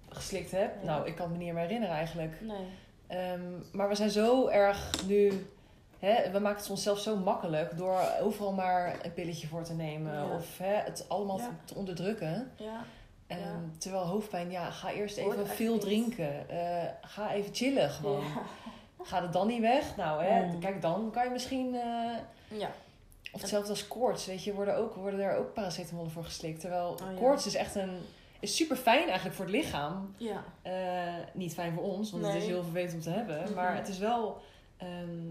geslikt heb. Ja. Nou, ik kan het me niet meer herinneren eigenlijk. nee. Ehm, maar we zijn zo erg nu. Hè, we maken het onszelf zo makkelijk door overal maar een pilletje voor te nemen. Ja. Of hè, het allemaal te onderdrukken. Ja. Ehm. Terwijl hoofdpijn, ja, ga eerst even veel drinken. Eh, ga even chillen gewoon. Gaat het dan niet weg? Nou, hè, Mm. kijk, dan kan je misschien... eh, Ja. of hetzelfde als koorts, weet je, worden, ook, worden daar ook paracetamol voor geslikt. Terwijl Oh, ja. koorts is echt een... Is super fijn eigenlijk voor het lichaam. Ja. Eh, niet fijn voor ons, want het is heel vervelend om te hebben. Mhm. Maar het is wel... ehm,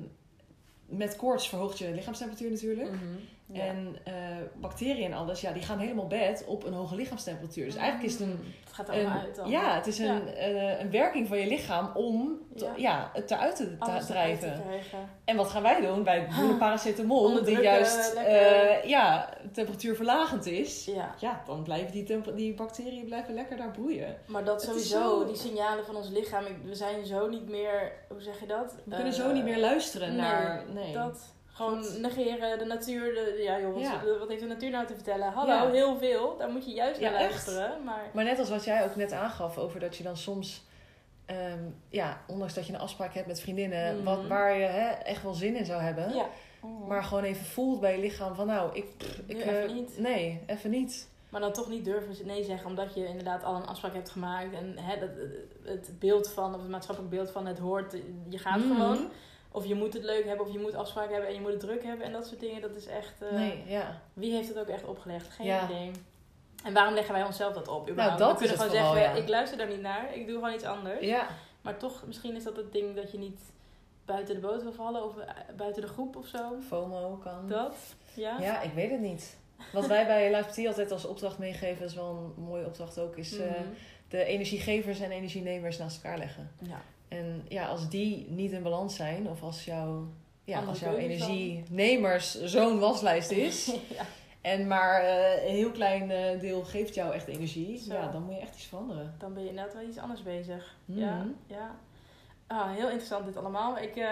met koorts verhoogt je lichaamstemperatuur natuurlijk. Mhm. Ja. En eh, bacteriën en alles, ja, die gaan helemaal bed op een hoge lichaamstemperatuur. Dus eigenlijk is het een... Mm. Het gaat er allemaal een uit dan. ja, het is een, eh, een werking van je lichaam om te- Ja. ja. het eruit te drijven. te krijgen. En wat gaan wij doen? Een paracetamol die juist eh, ja, temperatuurverlagend is. Ja. Ja, dan blijven die, die bacteriën blijven lekker daar broeien. Maar dat Het sowieso, zo- die signalen van ons lichaam, we zijn zo niet meer, hoe zeg je dat? We kunnen zo niet meer luisteren nee, naar... Nee, Dat, gewoon Goed. negeren, de natuur, de, ja joh, wat, Ja. de- wat heeft de natuur nou te vertellen? Hallo, Ja. heel veel, daar moet je juist naar luisteren. Maar Maar net als wat jij ook net aangaf over dat je dan soms... ehm, ja, ondanks dat je een afspraak hebt met vriendinnen... Mhm. wat, waar je hè, echt wel zin in zou hebben... ja. Maar gewoon even voelt bij je lichaam van nou, ik... ik even eh, niet. Nee, even niet. Maar dan toch niet durven nee zeggen, omdat je inderdaad al een afspraak hebt gemaakt. En hè, dat, het beeld van, of het maatschappelijk beeld van het hoort, je gaat Mhm. gewoon. Of je moet het leuk hebben, of je moet afspraken hebben en je moet het druk hebben. En dat soort dingen, dat is echt... eh, Nee, ja. Wie heeft het ook echt opgelegd? Geen Ja. idee. En waarom leggen wij onszelf dat op? überhaupt? dat we kunnen gewoon vooral, zeggen, ja. ik luister daar niet naar. Ik doe gewoon iets anders. Ja, Maar toch, misschien is dat het ding dat je niet buiten de boot wil vallen. Of eh, buiten de groep of zo. FOMO kan. Dat? Ja? Ja, ik weet het niet. Wat wij bij Live PT altijd als opdracht meegeven, dat is wel een mooie opdracht ook, is eh, Mhm. de energiegevers en energienemers naast elkaar leggen. ja. En ja, als die niet in balans zijn, of als, jouw ja, als jouw energienemers zo'n waslijst is, ja. en maar eh, een heel klein eh, deel geeft jou echt energie, Zo. ja, dan moet je echt iets veranderen. Dan ben je inderdaad wel iets anders bezig. Mhm. Ja, ja. Ah, heel interessant dit allemaal. Ik, eh,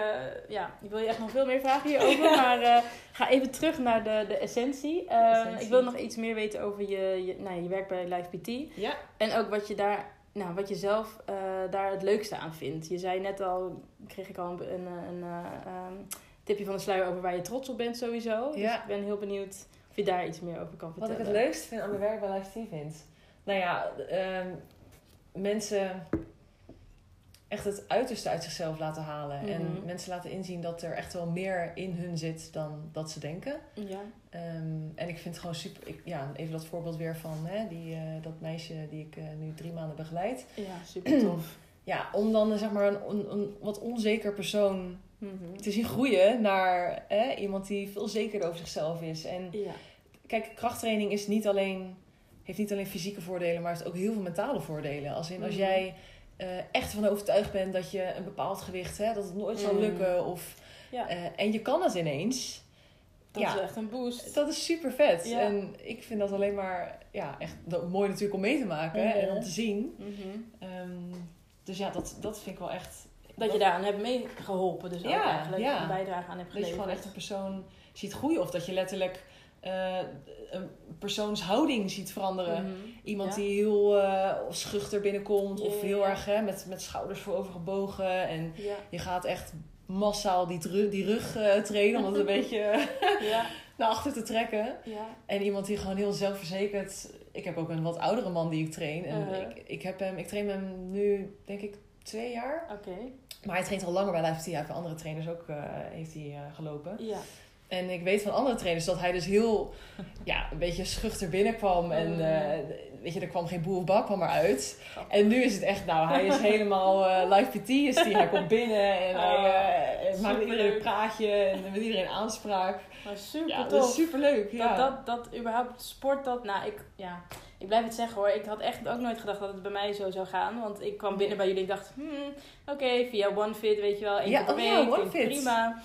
ja, ik wil je echt nog veel meer vragen hierover. maar ga even terug naar de, de essentie. Eh, essentie. Ik wil nog iets meer weten over je, je, nou, je werk bij Live PT. Ja, En ook wat je daar, nou, wat je zelf eh, daar het leukste aan vindt. Je zei net al, kreeg ik al een, een, een eh, ehm, tipje van de sluier over waar je trots op bent sowieso. Dus Ja. ik ben heel benieuwd of je daar iets meer over kan Wat vertellen. ik het leukst vind aan mijn werk bij Live T vind. Nou ja, ehm, mensen echt het uiterste uit zichzelf laten halen. En Mhm. mensen laten inzien dat er echt wel meer in hun zit dan dat ze denken. Ja. Ehm, en ik vind het gewoon super... Ik, ja, even dat voorbeeld weer van hè, die, eh, dat meisje die ik eh, nu drie maanden begeleid. ja, super tof. Ja, om dan eh, zeg maar een, een, een wat onzeker persoon Mhm. te zien groeien naar hè, iemand die veel zekerder over zichzelf is. En Ja. kijk, krachttraining is niet alleen, heeft niet alleen fysieke voordelen, maar heeft ook heel veel mentale voordelen. Als in als Mhm. jij eh, echt van overtuigd bent dat je een bepaald gewicht, hè, dat het nooit zal Mhm. lukken. Of, Ja. eh, en je kan het ineens. Dat ja, is echt een boost. dat is super vet. Ja. En ik vind dat alleen maar ja, echt mooi natuurlijk om mee te maken Mhm. en om te zien. Mhm. Ehm, dus ja, dat, dat vind ik wel echt. Dat je daaraan hebt meegeholpen, dus ook eigenlijk een bijdrage aan hebt Dat je geleverd. gewoon echt een persoon ziet groeien. Of dat je letterlijk eh, een persoonshouding ziet veranderen. Mhm. Iemand Ja. die heel eh, schuchter binnenkomt. Of heel erg hè, met, met schouders voorovergebogen. En Ja. je gaat echt massaal die, die rug eh, trainen. Om het een beetje Ja. naar achter te trekken. Ja. En iemand die gewoon heel zelfverzekerd... Ik heb ook een wat oudere man die ik train. En Uh-huh. ik, ik, heb hem, ik train hem nu, denk ik, twee jaar. Oké. Maar hij traint al langer bij Live T. Hij heeft bij andere trainers ook heeft hij, gelopen. Ja. En ik weet van andere trainers dat hij dus heel, ja, een beetje schuchter binnenkwam. En Mm. eh, weet je, er kwam geen boer of bak kwam uit. En nu is het echt, nou, hij is helemaal eh live PT is die. Hij komt binnen en hij eh, maakt iedereen een praatje en met iedereen aanspraak. Maar super Ja, tof. dat is superleuk. Ja. Dat, dat, dat überhaupt sport dat, nou ik, ja, ik blijf het zeggen hoor. Ik had echt ook nooit gedacht dat het bij mij zo zou gaan. Want ik kwam binnen bij jullie en dacht, hmm, oké, via OneFit weet je wel, één Ja, keer per oh week, prima.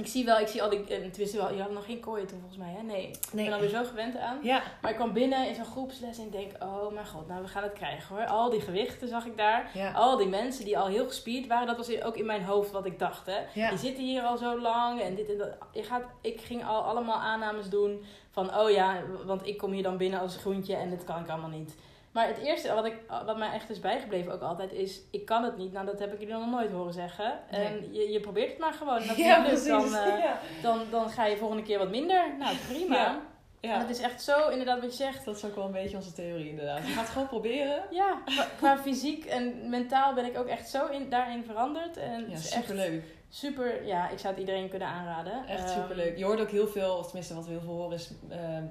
Ik zie wel, ik zie al die, eh, tenminste wel, je had nog geen kooien toen volgens mij hè? Nee, ik Nee. ben alweer zo gewend aan. ja, Maar ik kwam binnen in zo'n groepsles en ik denk, oh mijn god, nou we gaan het krijgen hoor. Al die gewichten zag ik daar. ja, Al die mensen die al heel gespierd waren, dat was ook in mijn hoofd wat ik dacht. Hè? ja. Die zitten hier al zo lang en dit en dat. Je gaat, ik ging al allemaal aannames doen van, oh ja, want ik kom hier dan binnen als groentje en dit kan ik allemaal niet. Maar het eerste wat, ik, wat mij echt is bijgebleven ook altijd is, ik kan het niet. Nou, dat heb ik jullie nog nooit horen zeggen. En je, je probeert het maar gewoon. Ja, lukt, dan, eh, ja. dan, dan ga je volgende keer wat minder. Nou, prima. Ja. En het is echt zo, inderdaad, wat je zegt. Dat is ook wel een beetje onze theorie, inderdaad. Je gaat het gewoon proberen. Ja, qua, qua fysiek en mentaal ben ik ook echt zo in, daarin veranderd. En Ja, superleuk. super, ja, ik zou het iedereen kunnen aanraden. Echt Ehm, superleuk. Je hoort ook heel veel, of tenminste wat we heel veel horen, is ehm,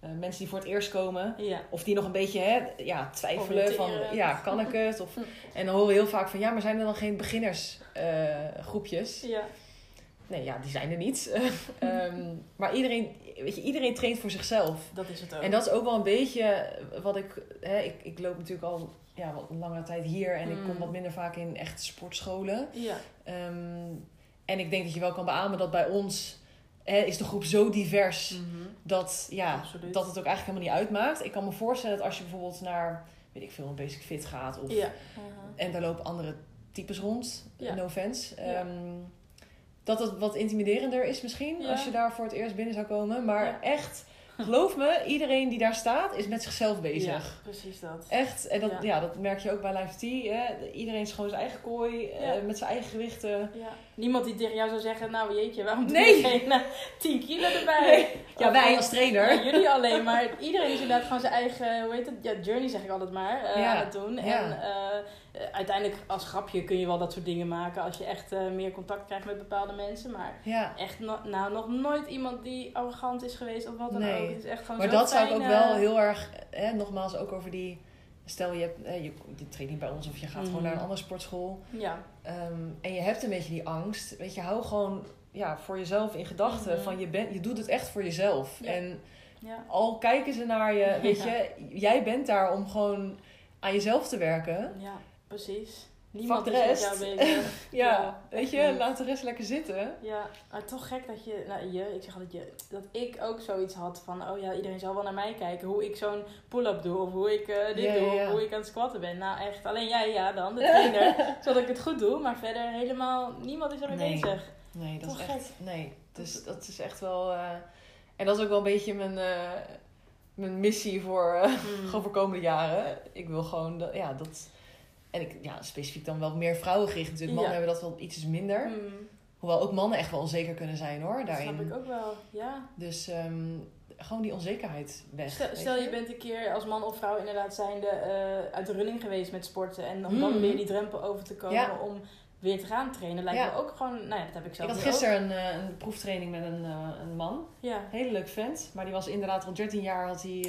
eh, mensen die voor het eerst komen. Ja, Of die nog een beetje hè, ja, twijfelen van, ja, kan ik het? Of, en dan horen we heel vaak van, ja, maar zijn er dan geen beginnersgroepjes? groepjes? ja, nee, ja, die zijn er niet. Ehm, maar iedereen, weet je, iedereen traint voor zichzelf. dat is het ook. En dat is ook wel een beetje wat ik... Hè, ik, ik loop natuurlijk al ja, wat langere tijd hier. En ik kom Mm. wat minder vaak in echt sportscholen. Ja, Ehm, en ik denk dat je wel kan beamen dat bij ons... Hè, is de groep zo divers Mhm. dat, ja, Absoluut. dat het ook eigenlijk helemaal niet uitmaakt. Ik kan me voorstellen dat als je bijvoorbeeld naar, weet ik veel, een basic fit gaat. Of, ja. En daar lopen andere types rond. Ja. No offense. Ja. Ehm, dat het wat intimiderender is misschien. Ja. Als je daar voor het eerst binnen zou komen. Maar Ja. echt, geloof me, iedereen die daar staat is met zichzelf bezig. Ja, precies dat. Echt, en dat, Ja. ja. dat merk je ook bij Live Tea. Hè. Iedereen is gewoon zijn eigen kooi, eh, met zijn eigen gewichten. Ja. Niemand die tegen jou zou zeggen, nou jeetje, waarom doe Nee. je geen eh, 10 kilo erbij? Nee. Ja, Of, wij als trainer. Ja, jullie alleen, maar iedereen is inderdaad gewoon zijn eigen, hoe heet het? Ja, journey zeg ik altijd maar, eh, Ja, aan het doen. En eh, uiteindelijk als grapje kun je wel dat soort dingen maken als je echt meer contact krijgt met bepaalde mensen. Maar echt no- nou, nog nooit iemand die arrogant is geweest of wat dan Nee. ook. Het is echt gewoon Maar zo dat zou ik ook wel heel erg, hè, nogmaals ook over die, stel je, hebt, eh, je, je traint niet bij ons of je gaat Mhm. gewoon naar een andere sportschool Ja, ehm, en je hebt een beetje die angst, weet je, hou gewoon ja, voor jezelf in gedachten Mhm. van je, bent, je doet het echt voor jezelf. Ja. En ja. al kijken ze naar je, weet je, jij bent daar om gewoon aan jezelf te werken. ja, precies. Niemand de is met rest. jou. Ja, Ja, weet je, niet. laat de rest lekker zitten. Ja, maar toch gek dat je, nou je, ik zeg altijd je, dat ik ook zoiets had van, oh ja, iedereen zal wel naar mij kijken hoe ik zo'n pull-up doe of hoe ik eh, dit Ja, doe ja. of hoe ik aan het squatten ben. Nou echt, alleen jij ja dan, de trainer, zodat ik het goed doe, maar verder helemaal, niemand is ermee Nee. bezig. Nee, dat Toch is echt. Nee, dus dat is echt wel. eh, en dat is ook wel een beetje mijn, eh, mijn missie voor, Hmm. gewoon voor komende jaren. Ik wil gewoon dat, ja, dat. En ik, ja, specifiek dan wel meer vrouwengericht natuurlijk. Mannen Ja. hebben dat wel iets minder. Hmm, Hoewel ook mannen echt wel onzeker kunnen zijn hoor, dat daarin. snap ik ook wel, ja. Dus ehm, gewoon die onzekerheid weg. Stel, je bent een keer als man of vrouw inderdaad zijnde eh, uit de running geweest met sporten en om dan weer die drempel over te komen Ja. om weer te gaan trainen, lijkt Ja. me ook gewoon, nou ja, dat heb ik Ik zelf had nu ook. gisteren een, eh, een proeftraining met een, eh, een man. Ja, Hele leuk vent. Maar die was inderdaad al 13 jaar had hij.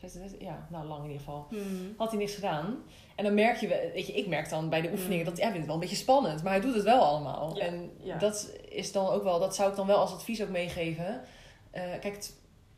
Ja. 16, 16, ja, nou lang in ieder geval. Hmm. had hij niks gedaan. En dan merk je, weet je, ik merk dan bij de oefeningen Mm. dat hij vindt het wel een beetje spannend, maar hij doet het wel allemaal. Ja, En ja. dat is dan ook wel, dat zou ik dan wel als advies ook meegeven. Eh, kijk,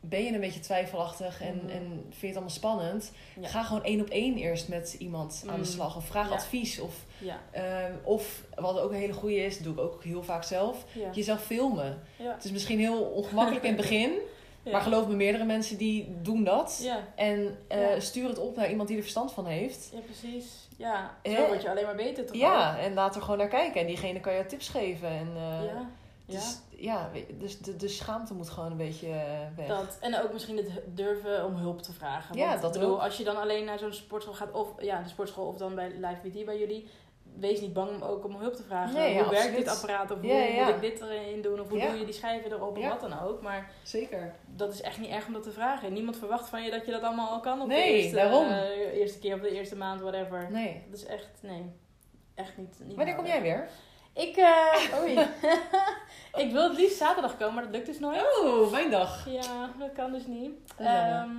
ben je een beetje twijfelachtig en, Mhm. en vind je het allemaal spannend, Ja. ga gewoon één op één eerst met iemand aan de slag of vraag Ja. advies. Of, Ja, ehm, of wat ook een hele goede is, dat doe ik ook heel vaak zelf, jezelf filmen. Het is misschien heel ongemakkelijk in het begin, Ja. maar geloof me, meerdere mensen die doen dat. Ja, En Ja. stuur het op naar iemand die er verstand van heeft. ja, precies. Ja, Eh, zo word je alleen maar beter toch Ja, en laat er gewoon naar kijken. En diegene kan je tips geven. En, eh? Ja, Dus, ja, dus de, de schaamte moet gewoon een beetje weg. dat. En ook misschien het durven om hulp te vragen. Ja, dat bedoel, ook. Als je dan alleen naar zo'n sportschool gaat, of ja, de sportschool of dan bij Live BT bij jullie, wees niet bang om ook om hulp te vragen. Nee, ja, hoe werkt dit apparaat? Of hoe ja. moet ik dit erin doen? Of hoe doe je die schijven erop? Of wat dan ook. Maar Zeker. dat is echt niet erg om dat te vragen. En niemand verwacht van je dat je dat allemaal al kan op de eerste, daarom. eh, eerste keer of de eerste maand, whatever. Nee. Dat is echt, nee. Echt niet. niet Wanneer kom jij weer? Ik, eh, oei. ik wil het liefst zaterdag komen, maar dat lukt dus nooit. Oh, mijn dag. Ja, dat kan dus niet. Ehm,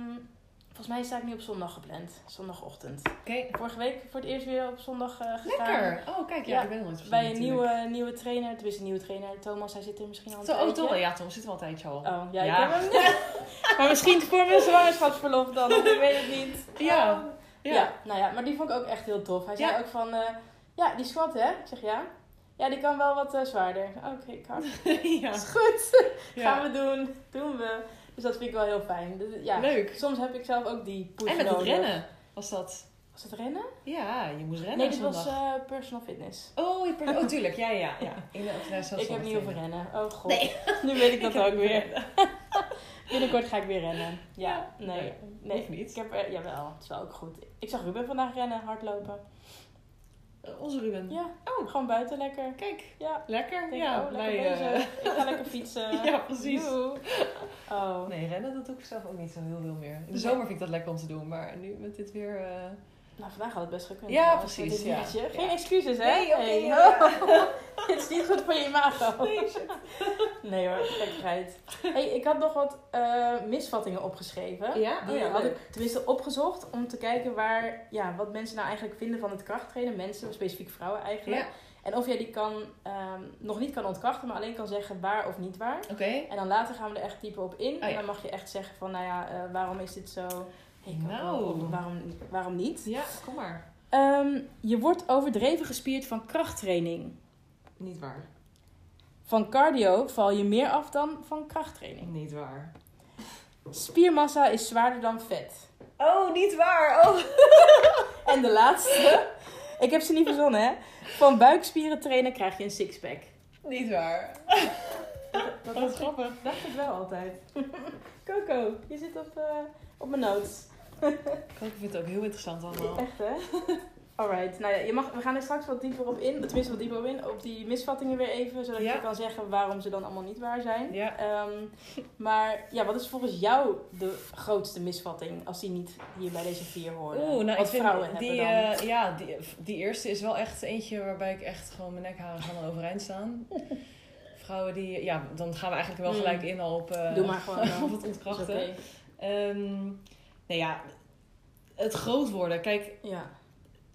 volgens mij sta ik nu op zondag gepland. Zondagochtend. Oké. Vorige week voor het eerst weer op zondag eh, gegaan. Lekker. Oh, kijk, ja, Ja, ik ben er nooit Bij een nieuwe, nieuwe trainer. Tenminste, een nieuwe trainer. Thomas, hij zit er misschien al een Zo, oh, tijdje. toch? Ja, Tom, zitten we al een tijdje al. Oh, ja, Ja. ik heb hem Maar misschien voor mijn zwangerschapsverlof dan. Ik weet het niet. Ja. Oh. Ja. nou ja, maar die vond ik ook echt heel tof. Hij zei Ja. ook van, eh, ja, die squat hè? Ik zeg ja. Ja, die kan wel wat eh, zwaarder. Oké, hard. ja. is goed. Ja. Gaan we doen. Doen we. Dus dat vind ik wel heel fijn. Dus, ja, Leuk. soms heb ik zelf ook die push En met het rennen was dat. Was het rennen? Ja, je moest rennen nee, dit was eh, personal fitness. Oh, je per- oh, tuurlijk. Ja, ja, ja. In de, of, nee, zelfs ik heb niet over rennen. Oh god. Nee. Nu weet ik dat ook weer. Binnenkort ga ik weer rennen. Ja, nee. nee, nee. hoeft niet. Ik heb jawel, het is wel ook goed. Ik zag Ruben vandaag rennen, hardlopen. Oh, onze Ruben? Ja, oh, gewoon buiten lekker. Kijk, Ja, lekker. denk, ja, oh, lekker wij, eh. Ik ga lekker fietsen. Ja, precies. Oh. Nee, rennen dat doe ik zelf ook niet zo heel veel meer. In de zomer vind ik dat lekker om te doen, maar nu met dit weer... eh, Nou, vandaag had het best gekund. Ja, precies, ja. Geen excuses, hè? Nee, oké, Hey. Het is niet goed voor je imago. Nee, shit. Nee hoor, gekkigheid. Hey, ik had nog wat eh, misvattingen opgeschreven. Ja? Die Oh ja, had leuk. ik tenminste opgezocht om te kijken waar, ja, wat mensen nou eigenlijk vinden van het krachttrainen. Mensen, specifiek vrouwen eigenlijk. Ja, En of jij die kan, ehm, nog niet kan ontkrachten, maar alleen kan zeggen waar of niet waar. oké. En dan later gaan we er echt dieper op in. ja. En dan mag je echt zeggen van, nou ja, eh, waarom is dit zo? Hey, Nou. waarom, waarom niet? Ja, kom maar. Ehm, je wordt overdreven gespierd van krachttraining. Niet waar. Van cardio val je meer af dan van krachttraining. Niet waar. Spiermassa is zwaarder dan vet. Oh, niet waar. Oh. En de laatste, ik heb ze niet verzonnen hè. Van buikspieren trainen krijg je een sixpack. Niet waar. Dat Wat grappig. dacht ik wel altijd. Coco, je zit op, eh, op mijn notes. Ik vind het ook heel interessant allemaal. Echt hè? Alright, nou ja, je mag, we gaan er straks wat dieper op in. Tenminste wat dieper op in. Op die misvattingen weer even. Zodat Ja. je kan zeggen waarom ze dan allemaal niet waar zijn. Ja. Ehm, maar ja, wat is volgens jou de grootste misvatting als die niet hier bij deze vier horen? Oeh, nou wat ik vind vrouwen die, hebben dan? eh, ja, die, die eerste is wel echt eentje waarbij ik echt gewoon mijn nekharen gaan overeind staan. Vrouwen die, ja, dan gaan we eigenlijk wel Mm. gelijk in al op, eh, Doe maar gewoon op het ontkrachten. oké. Ehm, nou ja, het groot worden. Kijk, Ja.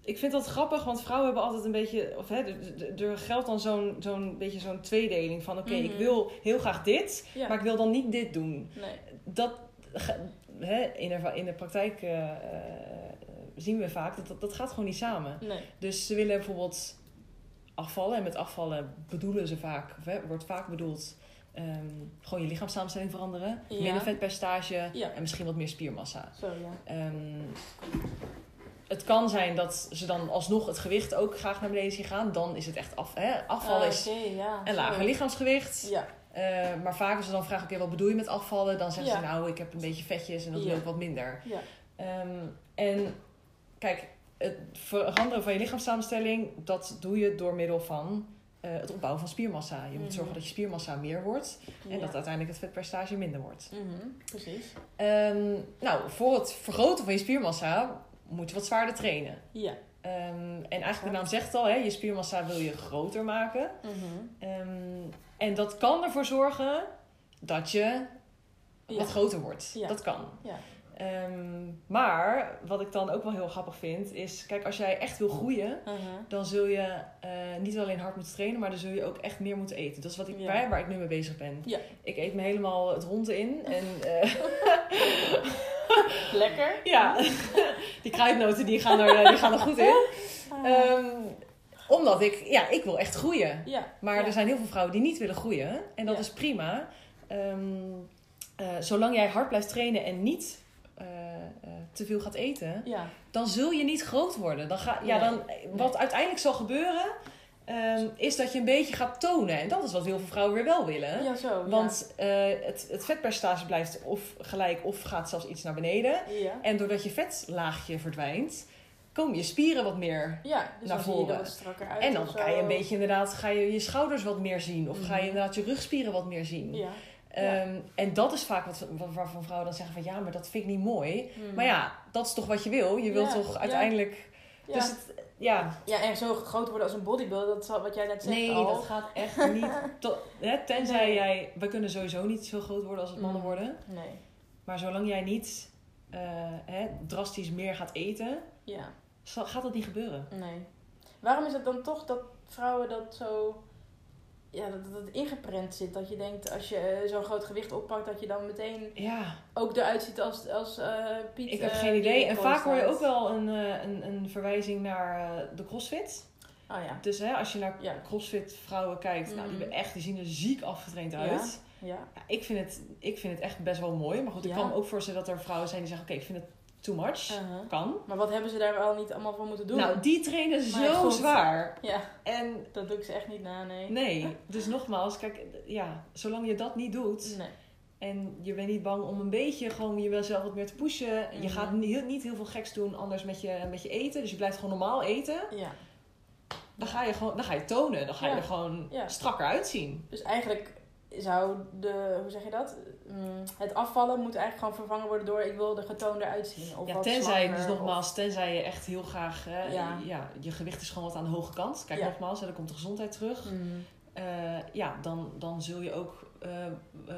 ik vind dat grappig, want vrouwen hebben altijd een beetje, of hè, er- geldt dan zo'n zo'n beetje zo'n tweedeling van, oké, ik Mhm. wil heel graag dit, ja. maar ik wil dan niet dit doen. Nee. dat hè, in, de, in de praktijk eh, eh, zien we vaak dat, dat dat gaat gewoon niet samen. Nee. Dus ze willen bijvoorbeeld afvallen. En met afvallen bedoelen ze vaak, of hè, wordt vaak bedoeld, ehm, gewoon je lichaamssamenstelling veranderen. Ja. Minder vetpercentage Ja. en misschien wat meer spiermassa. Zo ja. Ehm, het kan zijn dat ze dan alsnog het gewicht ook graag naar beneden zien gaan. Dan is het echt af, hè? afvallen Ah, is ja. een lager lichaamsgewicht. Ja. Eh, maar vaak als ze dan vragen, oké, wat bedoel je met afvallen? Dan zeggen ze, nou, ik heb een beetje vetjes en dat wil ik wat minder. Ja. Ehm, en kijk, het veranderen van je lichaamssamenstelling, dat doe je door middel van het opbouwen van spiermassa. Je moet Mhm. zorgen dat je spiermassa meer wordt en Ja. dat uiteindelijk het vetpercentage minder wordt. Mhm, Precies. Ehm, nou, voor het vergroten van je spiermassa moet je wat zwaarder trainen. Ja. Ehm, en eigenlijk de naam zegt het al, hè, je spiermassa wil je groter maken. Mhm. Ehm, en dat kan ervoor zorgen dat je Ja. wat groter wordt. Ja. Dat kan. Ja. Ehm, maar wat ik dan ook wel heel grappig vind, is: kijk, als jij echt wil groeien, Mhm. dan zul je eh, niet alleen hard moeten trainen, maar dan zul je ook echt meer moeten eten. Dat is wat ik, Ja. waar, waar ik nu mee bezig ben. Ja. Ik eet me helemaal het rond in. En eh, Lekker. ja, die kruidnoten die gaan, er, die gaan er goed in. Ah. Ehm, omdat ik, ja, ik wil echt groeien. ja. Maar er zijn heel veel vrouwen die niet willen groeien. En dat is prima. Ehm, eh, zolang jij hard blijft trainen en niet eh, eh, te veel gaat eten, Ja. dan zul je niet groot worden. Dan ga, ja, dan, wat uiteindelijk zal gebeuren, ehm, is dat je een beetje gaat tonen. En dat is wat heel veel vrouwen weer wel willen. Ja, zo. Want eh, het, het vetpercentage blijft of gelijk of gaat zelfs iets naar beneden. En doordat je vetlaagje verdwijnt, komen je spieren wat meer Ja, dus naar voren. wat strakker uit. en dan ga je een beetje inderdaad, ga je je schouders wat meer zien. Of ga je Mhm. inderdaad je rugspieren wat meer zien. Ja. Ehm, en dat is vaak wat, wat- waarvan vrouwen dan zeggen van ja, maar dat vind ik niet mooi. Mhm. Maar ja, dat is toch wat je wil. Je wilt Ja, toch uiteindelijk... Ja. Dus het, ja, ja, en zo groot worden als een bodybuilder, dat is wat jij net zegt nee, al. dat gaat echt niet. Tot, hè, tenzij Nee. jij, we kunnen sowieso niet zo groot worden als het mannen Mhm. worden. Nee. Maar zolang jij niet eh, hè, drastisch meer gaat eten, Ja. zal- gaat dat niet gebeuren. Nee. Waarom is het dan toch dat vrouwen dat zo... Ja, dat dat het ingeprent zit. Dat je denkt, als je eh, zo'n groot gewicht oppakt, dat je dan meteen Ja, ook eruit ziet als, als eh, Piet. ik heb eh, geen idee. En vaak hoor je ook wel een, een, een verwijzing naar de crossfit. Oh ja. Dus hè, als je naar Ja. crossfit vrouwen kijkt, nou, die, hebben echt, die zien er ziek afgetraind uit. Ja. Ja, ik, vind het, ik vind het echt best wel mooi. Maar goed, ik kan me ook voorstellen dat er vrouwen zijn die zeggen... Oké, ik vind het too much. Uh-huh. Kan. Maar wat hebben ze daar wel niet allemaal voor moeten doen? Nou, die trainen zo god. zwaar. Ja, En dat doe ik ze echt niet na, nee. nee, dus nogmaals, kijk, ja, zolang je dat niet doet... Nee. En je bent niet bang om een beetje gewoon jezelf wat meer te pushen. Je Mhm. gaat niet, niet heel veel geks doen anders met je, met je eten. Dus je blijft gewoon normaal eten. Ja. Dan ga je gewoon, dan ga je tonen. Dan ga je Ja. er gewoon Ja. strakker uitzien. Dus eigenlijk zou de, hoe zeg je dat? Mm, Het afvallen moet eigenlijk gewoon vervangen worden door ik wil er getoonder uitzien. Of Ja, tenzij, slanker, dus of- nogmaals, tenzij je echt heel graag, hè, Ja. ja. je gewicht is gewoon wat aan de hoge kant. Kijk Ja. nogmaals, hè, dan komt de gezondheid terug. Mm, Eh, ja, dan, dan zul je ook eh, eh,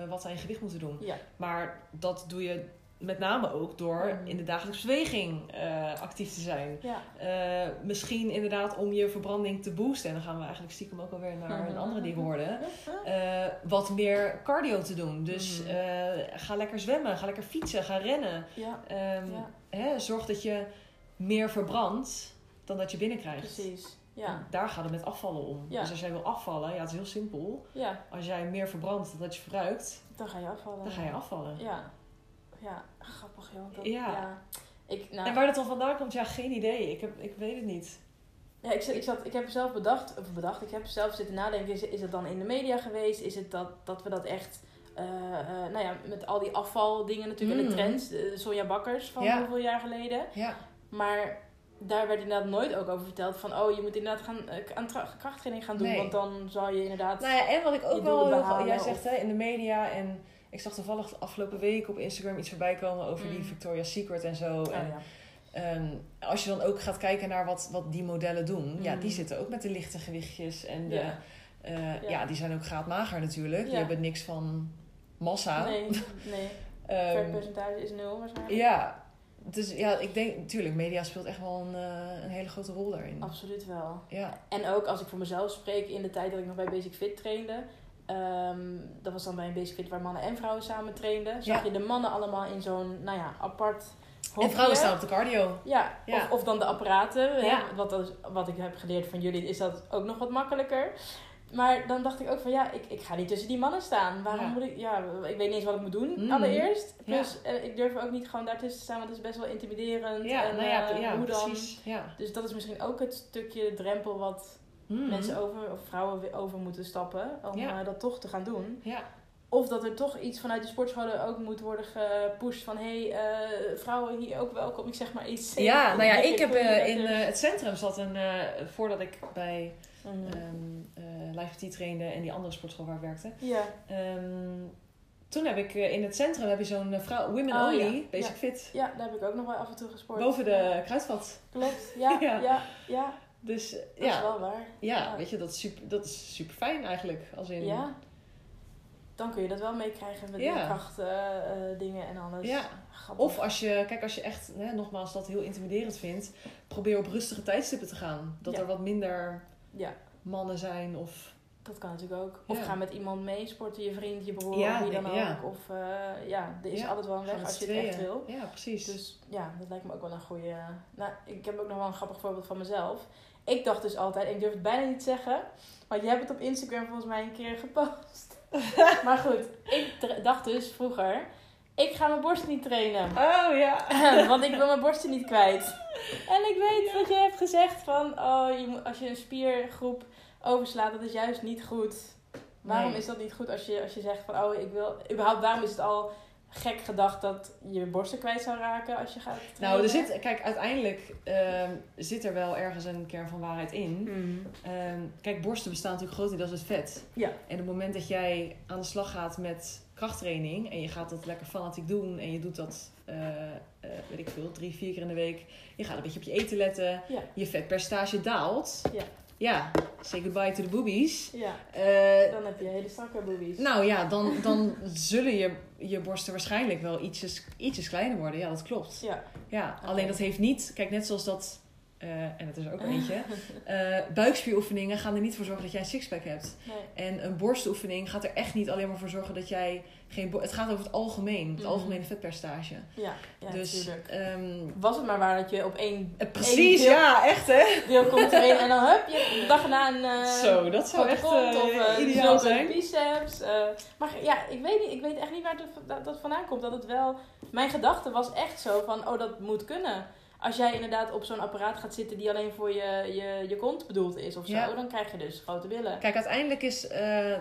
wat aan je gewicht moeten doen. Ja. Maar dat doe je met name ook door Mhm. in de dagelijkse beweging eh, actief te zijn. ja. Eh, misschien inderdaad om je verbranding te boosten. En dan gaan we eigenlijk stiekem ook alweer naar een andere die we hoorden. Eh, wat meer cardio te doen. Dus eh, ga lekker zwemmen, ga lekker fietsen, ga rennen. Ja, Ehm, Ja. hè, zorg dat je meer verbrandt dan dat je binnenkrijgt. precies. Ja, Daar gaat het met afvallen om. Ja. Dus als jij wil afvallen, ja, het is heel simpel. ja, Als jij meer verbrandt dan dat je verbruikt, dan ga je afvallen. dan ga je afvallen. Ja, ja. grappig joh. Dat, Ja. ja. Ik, nou, En waar dat dan vandaan komt, ja, geen idee. Ik, heb, ik weet het niet. Ja, ik, ik, zat, ik heb zelf bedacht, of bedacht, ik heb zelf zitten nadenken, is, is het dan in de media geweest? Is het dat, dat we dat echt, eh, eh, nou ja, met al die afvaldingen natuurlijk en de Mm. trends, eh, Sonja Bakkers van Ja. hoeveel jaar geleden. Ja, Maar daar werd inderdaad nooit ook over verteld van, oh, je moet inderdaad gaan, aan tra- krachttraining gaan doen, Nee. want dan zal je inderdaad... nou ja, en wat ik ook wel heel Jij zegt hè, in de media en ik zag toevallig de afgelopen week op Instagram iets voorbij komen over die Mm. Victoria's Secret en zo. Oh, en, ja. Ehm, als je dan ook gaat kijken naar wat, wat die modellen doen, ja, die zitten ook met de lichte gewichtjes. En de, Ja. eh, Ja. ja. die zijn ook graadmager natuurlijk. Die Ja. hebben niks van massa. Nee, nee. Vetpercentage is nul waarschijnlijk. ja, dus ja, ik denk natuurlijk, media speelt echt wel een, eh, een hele grote rol daarin. Absoluut wel. Ja, En ook als ik voor mezelf spreek, in de tijd dat ik nog bij Basic Fit trainde. Ehm, dat was dan bij een Basic Fit waar mannen en vrouwen samen trainden. Zag Ja. je de mannen allemaal in zo'n, nou ja, apart en vrouwen staan op de cardio. Ja, Ja. Of, of dan de apparaten. Ja. Wat, dat wat ik heb geleerd van jullie, is dat ook nog wat makkelijker. Maar dan dacht ik ook van ja, ik, ik ga niet tussen die mannen staan. Waarom Ja. moet ik, ja, ik weet niet eens wat ik moet doen Mhm. allereerst. Plus, eh, ik durf ook niet gewoon daartussen te staan, want het is best wel intimiderend. Ja, en, nou ja, eh, ja hoe dan? precies. Ja. Dus dat is misschien ook het stukje drempel wat Mhm. mensen over, of vrouwen weer over moeten stappen om Ja. eh, dat toch te gaan doen. Ja. Of dat er toch iets vanuit de sportscholen ook moet worden gepusht van hé, hey, eh, vrouwen hier ook welkom. Ik zeg maar iets. Ja, nou ja, ik heb eh, in het centrum zat een, voordat ik bij Live PT trainde en die andere sportschool waar ik werkte. ja, Ehm, toen heb ik in het centrum heb je zo'n vrouw, Women Oh, Only, ja. Basic Ja. Fit, ja, daar heb ik ook nog wel af en toe gesport. boven de kruidvat. Klopt, ja, ja, Ja. ja, Dus eh, dat is ja, wel waar. ja, Ja. weet je, dat is super, dat is super fijn eigenlijk. Als in, Ja. Dan kun je dat wel meekrijgen met Ja. de krachtdingen dingen en alles. Ja. Grappig. Of als je, kijk, als je echt, hè, nogmaals, dat heel intimiderend vindt, probeer op rustige tijdstippen te gaan. Dat er wat minder Ja, mannen zijn of... dat kan natuurlijk ook. Of Ja. ga met iemand mee sporten, je vriend, je broer, Ja, wie dan ook. ja. Of eh, ja, er is altijd wel een weg als je het echt wil. Ja, precies. Dus ja, dat lijkt me ook wel een goede. Nou, ik heb ook nog wel een grappig voorbeeld van mezelf. Ik dacht dus altijd, ik durf het bijna niet te zeggen, maar je hebt het op Instagram volgens mij een keer gepost. maar goed, ik dacht dus vroeger, ik ga mijn borst niet trainen. Oh ja. Want ik wil mijn borsten niet kwijt. En ik weet wat je hebt gezegd van, oh, je moet, als je een spiergroep overslaat, dat is juist niet goed. Waarom Nee. is dat niet goed als je, als je zegt van, oh, ik wil... Überhaupt, waarom is het al gek gedacht dat je borsten kwijt zou raken als je gaat trainen? Nou, er zit, kijk, uiteindelijk ehm, zit er wel ergens een kern van waarheid in. Hmm. Ehm, kijk, borsten bestaan natuurlijk grotendeels uit vet. Ja. En op het moment dat jij aan de slag gaat met krachttraining en je gaat dat lekker fanatiek doen en je doet dat, eh, eh, weet ik veel, drie, vier keer in de week. Je gaat een beetje op je eten letten. Ja. Je vetpercentage daalt. Ja. Ja, say goodbye to the boobies. Ja, Eh, dan heb je hele strakke boobies. nou ja, dan, dan zullen je, je borsten waarschijnlijk wel ietsjes, ietsjes kleiner worden. Ja, dat klopt. Ja. Ja, alleen dat heeft niet... Kijk, net zoals dat... eh, en dat is er ook eentje. eh buikspieroefeningen gaan er niet voor zorgen dat jij een sixpack hebt. Nee. En een borstoefening gaat er echt niet alleen maar voor zorgen dat jij geen... Het gaat over het algemeen. Het Mhm. algemene vetpercentage. Ja, ja dus... ehm, Was het maar waar dat je op één eh, precies, deel- ja, echt hè? deel komt trainen en dan hup, je dag na een Zo, dat zou echt eh, of ideaal zijn. biceps. maar ja, ik weet, niet, ik weet echt niet waar dat, dat vandaan komt. Dat het wel... Mijn gedachte was echt zo van, oh dat moet kunnen. Als jij inderdaad op zo'n apparaat gaat zitten die alleen voor je, je, je kont bedoeld is of zo, Ja. dan krijg je dus grote billen. Kijk, uiteindelijk is... eh,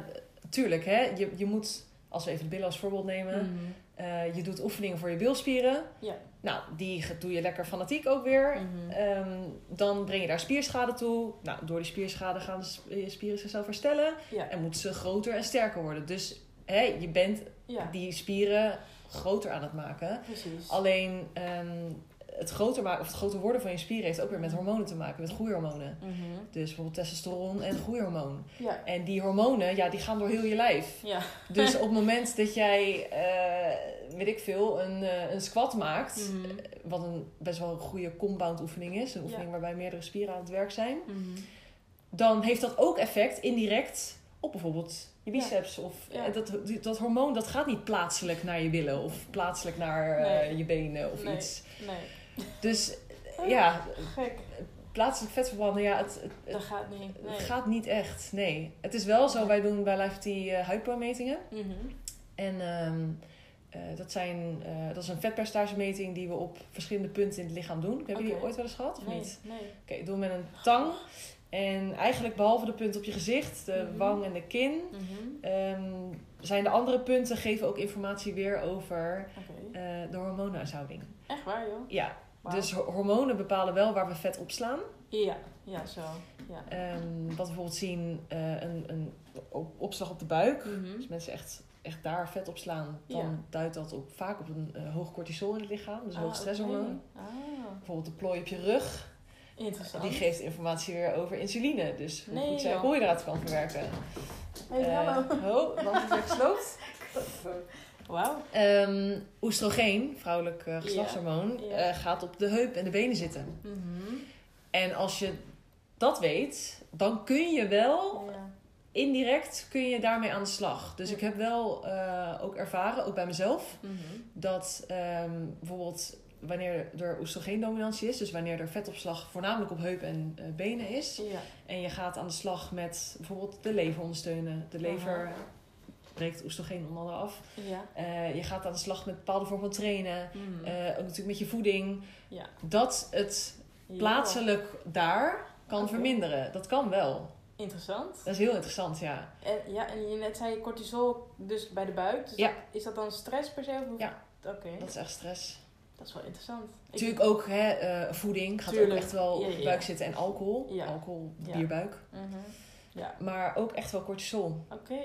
tuurlijk, hè? Je, je moet... Als we even de billen als voorbeeld nemen... Mhm. Eh, je doet oefeningen voor je bilspieren. Ja. Nou, die doe je lekker fanatiek ook weer. Mhm. Ehm, dan breng je daar spierschade toe. Nou, door die spierschade gaan de je spieren zichzelf herstellen. Ja. En moeten ze groter en sterker worden. Dus hè, je bent ja, die spieren groter aan het maken. precies. Alleen ehm, het groter maken of het groter worden van je spieren heeft ook weer met hormonen te maken, met groeihormonen. Mhm. Dus bijvoorbeeld testosteron en groeihormoon. Ja. En die hormonen, ja, die gaan door heel je lijf. Ja. Dus op het moment dat jij, eh, weet ik veel, een, eh, een squat maakt, Mhm. wat een best wel een goede compound oefening is, een oefening Ja. waarbij meerdere spieren aan het werk zijn, Mhm. dan heeft dat ook effect indirect op bijvoorbeeld je Ja. biceps. Of Ja. eh, dat, dat hormoon dat gaat niet plaatselijk naar je billen of plaatselijk naar eh, je benen of Nee. iets. Nee. Dus eh, ja, Gek. plaatselijk vetverbranden, ja, het, het, Dat gaat niet. Nee. het gaat niet echt. Nee. Het is wel zo, wij doen bij Life T uh. En ehm, eh, dat, zijn, eh, dat is een vetpercentagemeting die we op verschillende punten in het lichaam doen. Hebben jullie ooit wel eens gehad of Nee. niet? Nee. Oké, doen we met een tang. En eigenlijk behalve de punten op je gezicht, de Mhm. wang en de kin, ehm, zijn de andere punten geven ook informatie weer over eh, de hormoonhuishouding. Echt waar, joh? Ja, Dus ho- hormonen bepalen wel waar we vet opslaan. Ja. Ja, zo. Ja. Ehm, wat we bijvoorbeeld zien, eh, een, een op- opslag op de buik. Als mensen echt, echt daar vet op slaan, dan Ja. duidt dat op, vaak op een eh, hoog cortisol in het lichaam. Dus een hoog Ah, stresshormoon. Ah, Bijvoorbeeld de plooi op je rug. interessant. Die geeft informatie weer over insuline. Dus hoe Nee, goed zij koolhydraten kan verwerken. Hey, Eh, hallo. oh, want is weer gesloopt. Wauw. Ehm, oestrogeen, vrouwelijk eh, geslachtshormoon, eh, gaat op de heup en de benen zitten. Mhm. En als je dat weet, dan kun je wel indirect kun je daarmee aan de slag. Dus ik heb wel eh, ook ervaren, ook bij mezelf, Mhm. dat ehm, bijvoorbeeld wanneer er oestrogeendominantie is, dus wanneer er vetopslag voornamelijk op heup en benen is, Ja. en je gaat aan de slag met bijvoorbeeld de lever ondersteunen. De lever breekt oestrogeen onder andere af. Ja. Eh, je gaat aan de slag met bepaalde vorm van trainen. Mhm. Eh, ook natuurlijk met je voeding. Ja. Dat het Ja. plaatselijk daar kan verminderen. Dat kan wel. Interessant. Dat is heel interessant, ja. En, ja, en je net zei cortisol dus bij de buik. Dus Ja. dat- is dat dan stress per se? Of Ja. Oké, Dat is echt stress. dat is wel interessant. Natuurlijk ook hè, eh, voeding gaat Tuurlijk. ook echt wel op de buik zitten. En alcohol. Ja. Alcohol, bierbuik. Mhm. Ja, Maar ook echt wel cortisol. oké.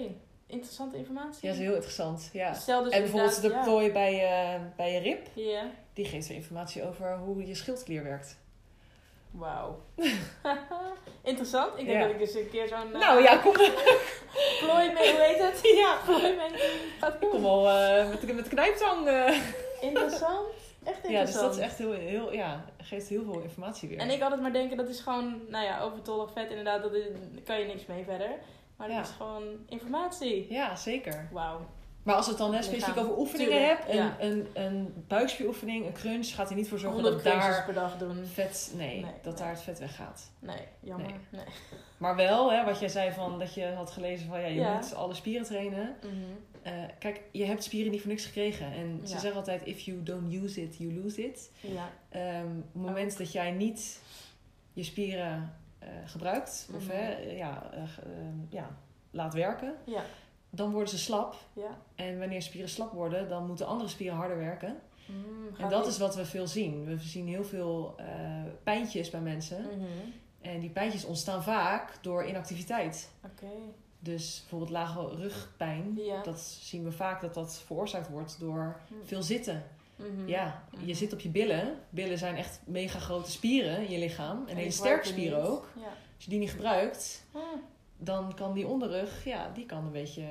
Interessante informatie. Ja, dat is heel interessant. Ja. Stel dus en bijvoorbeeld de plooi bij je, bij je rib. Die geeft weer informatie over hoe je schildklier werkt. Wauw. Interessant. Ik denk Ja. dat ik eens een keer zo'n... eh, Nou ja, kom, Plooi mee, hoe heet het? ja, Plooi mee. Gaat kom wel eh, met, met knijptang. eh. Interessant. Echt interessant. Ja, dus dat is echt heel, heel, ja, geeft heel veel informatie weer. En ik altijd maar denken, dat is gewoon, nou ja, overtollig vet inderdaad, daar kan je niks mee verder. Maar dat Ja. is gewoon informatie. Ja, zeker. Wauw. Maar als het dan net specifiek over oefeningen Tuurlijk, hebt, een, ja. een, een buikspieroefening, een crunch, gaat er niet voor zorgen 100 dat daar per dag doen. vet, nee, Nee, dat nee. daar het vet weggaat. Nee, jammer. Nee. Maar wel, hè, wat jij zei van dat je had gelezen van ja, je Ja. moet alle spieren trainen. Mhm. Eh, kijk, je hebt spieren niet voor niks gekregen. En ze Ja. zeggen altijd, if you don't use it, you lose it. Ja. Ehm, op het moment dat jij niet je spieren gebruikt, of Mhm. hè, ja, eh, ge- ehm, ja, laat werken, Ja. dan worden ze slap. Ja. En wanneer spieren slap worden, dan moeten andere spieren harder werken. Mm, En dat is wat we veel zien. We zien heel veel eh, pijntjes bij mensen. Mhm. En die pijntjes ontstaan vaak door inactiviteit. Dus bijvoorbeeld lage rugpijn. Ja. Dat zien we vaak dat dat veroorzaakt wordt door Hm. veel zitten. Mhm. Ja, je Mhm. zit op je billen. Billen zijn echt mega grote spieren in je lichaam. En hele sterke spieren niet. ook. Ja. Als je die niet gebruikt, Ah, dan kan die onderrug, ja, die kan een beetje,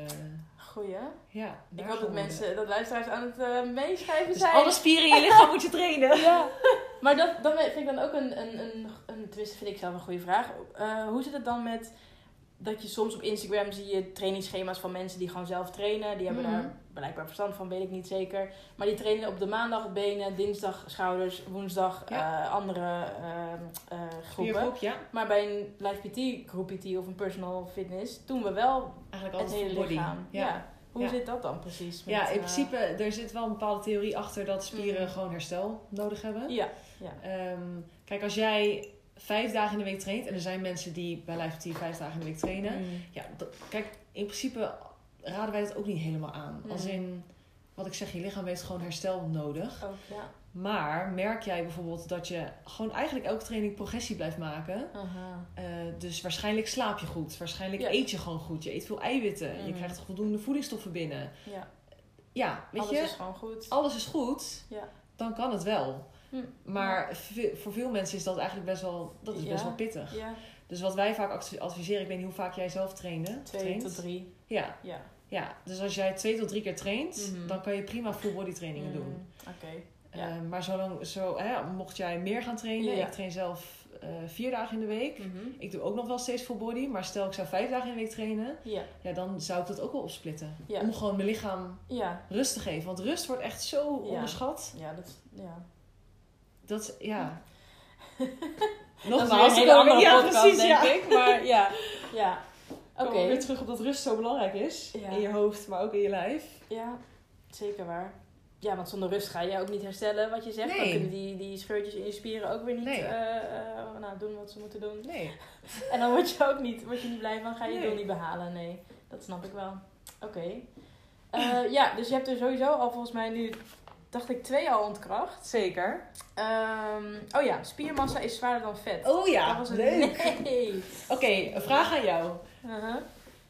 goeie. ja. Ik hoop dat mensen, dat luisteraars aan het eh, meeschrijven Dus zijn. alle spieren in je lichaam moet je trainen. Ja. Maar dat, dat vind ik dan ook een, een, een, een tenminste vind ik zelf een goede vraag. Eh, hoe zit het dan met dat je soms op Instagram zie je trainingsschema's van mensen die gewoon zelf trainen. Die hebben Mhm. daar blijkbaar verstand van, weet ik niet zeker. Maar die trainen op de maandag benen, dinsdag schouders, woensdag Ja. eh, andere eh, eh, groepen. Spiergroep, ja. Maar bij een live PT, groep PT of een personal fitness doen we wel Eigenlijk het hele lichaam. Ja. Ja. Hoe zit dat dan precies? met, ja, in eh, principe, er zit wel een bepaalde theorie achter dat spieren Mhm. gewoon herstel nodig hebben. Ja, ja. Ehm, kijk, als jij vijf dagen in de week traint, en er zijn mensen die bij Live T vijf dagen in de week trainen. Mm. Ja, dat- kijk, in principe raden wij dat ook niet helemaal aan. Mhm. Als in, wat ik zeg, je lichaam heeft gewoon herstel nodig. Ook, ja. Maar merk jij bijvoorbeeld dat je gewoon eigenlijk elke training progressie blijft maken. Aha. Eh, dus waarschijnlijk slaap je goed. Waarschijnlijk Ja. eet je gewoon goed. Je eet veel eiwitten. Je Mhm. krijgt voldoende voedingsstoffen binnen. Ja, Ja, weet alles je, is gewoon goed. alles is goed. Ja. Dan kan het wel. Hm. Maar voor veel mensen is dat eigenlijk best wel, dat is best wel pittig. Ja, Dus wat wij vaak adv- adviseren, ik weet niet hoe vaak jij zelf trainde. twee traint. tot drie. Ja, Ja. ja, dus als jij twee tot drie keer traint, Mhm. dan kan je prima full body trainingen Mm, doen. Oké. Ja. Eh, maar zolang, zo, hè, mocht jij meer gaan trainen, Ja. ik train zelf eh, vier dagen in de week. Mhm. Ik doe ook nog wel steeds full body, maar stel ik zou vijf dagen in de week trainen, Ja. ja, dan zou ik dat ook wel opsplitten. Om gewoon mijn lichaam Ja. rust te geven. Want rust wordt echt zo onderschat. Ja, dat ja. Dat ja. Dat is weer Nogmaals, een hele andere podcast, precies, denk ja. ik. Maar ja. Ja. Oké. We weer terug op dat rust zo belangrijk is. Ja. In je hoofd, maar ook in je lijf. Ja, zeker waar. Ja, want zonder rust ga je ook niet herstellen wat je zegt. Dan kunnen die, die scheurtjes in je spieren ook weer niet Nee. eh, eh, nou, doen wat ze moeten doen. Nee. En dan word je ook niet, word je niet blij van, ga je je Nee. doel niet behalen. Nee, dat snap ik wel. Oké. Eh, ja, dus je hebt er sowieso al volgens mij nu, dacht ik, twee al ontkracht. Zeker. Ehm, oh ja, spiermassa is zwaarder dan vet. Oh ja, dat was het. leuk. Nee. Oké, een vraag aan jou. Uh-huh.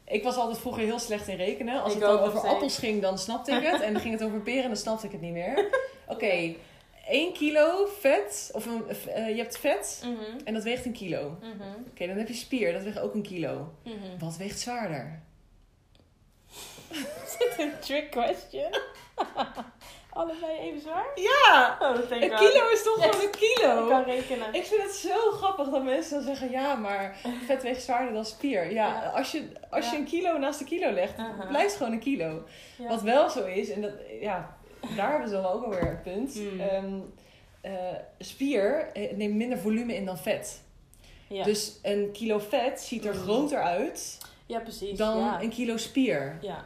Ik was altijd vroeger heel slecht in rekenen. Als Ik het dan over steeds. appels ging, dan snapte ik het. En dan ging het over peren, dan snapte ik het niet meer. Oké, 1 kilo vet. Of een, eh, je hebt vet Mhm. en dat weegt een kilo. Oké, Mhm. dan heb je spier, dat weegt ook een kilo. Mhm. Wat weegt zwaarder? Is dit een trick question? Allebei even zwaar? Ja! Oh, Een kilo is toch Yes. gewoon een kilo? Ik kan rekenen. Ik vind het zo grappig dat mensen dan zeggen: ja, maar vet weegt zwaarder dan spier. Ja, Ja. als je, als je een kilo naast een kilo legt, Aha. blijft gewoon een kilo. Ja. Wat wel zo is, en dat, ja, daar hebben ze dan ook alweer een punt. Hmm. Ehm, eh, spier eh, neemt minder volume in dan vet. ja. Dus een kilo vet ziet er Hmm. groter uit ja, precies. dan een kilo spier. Ja,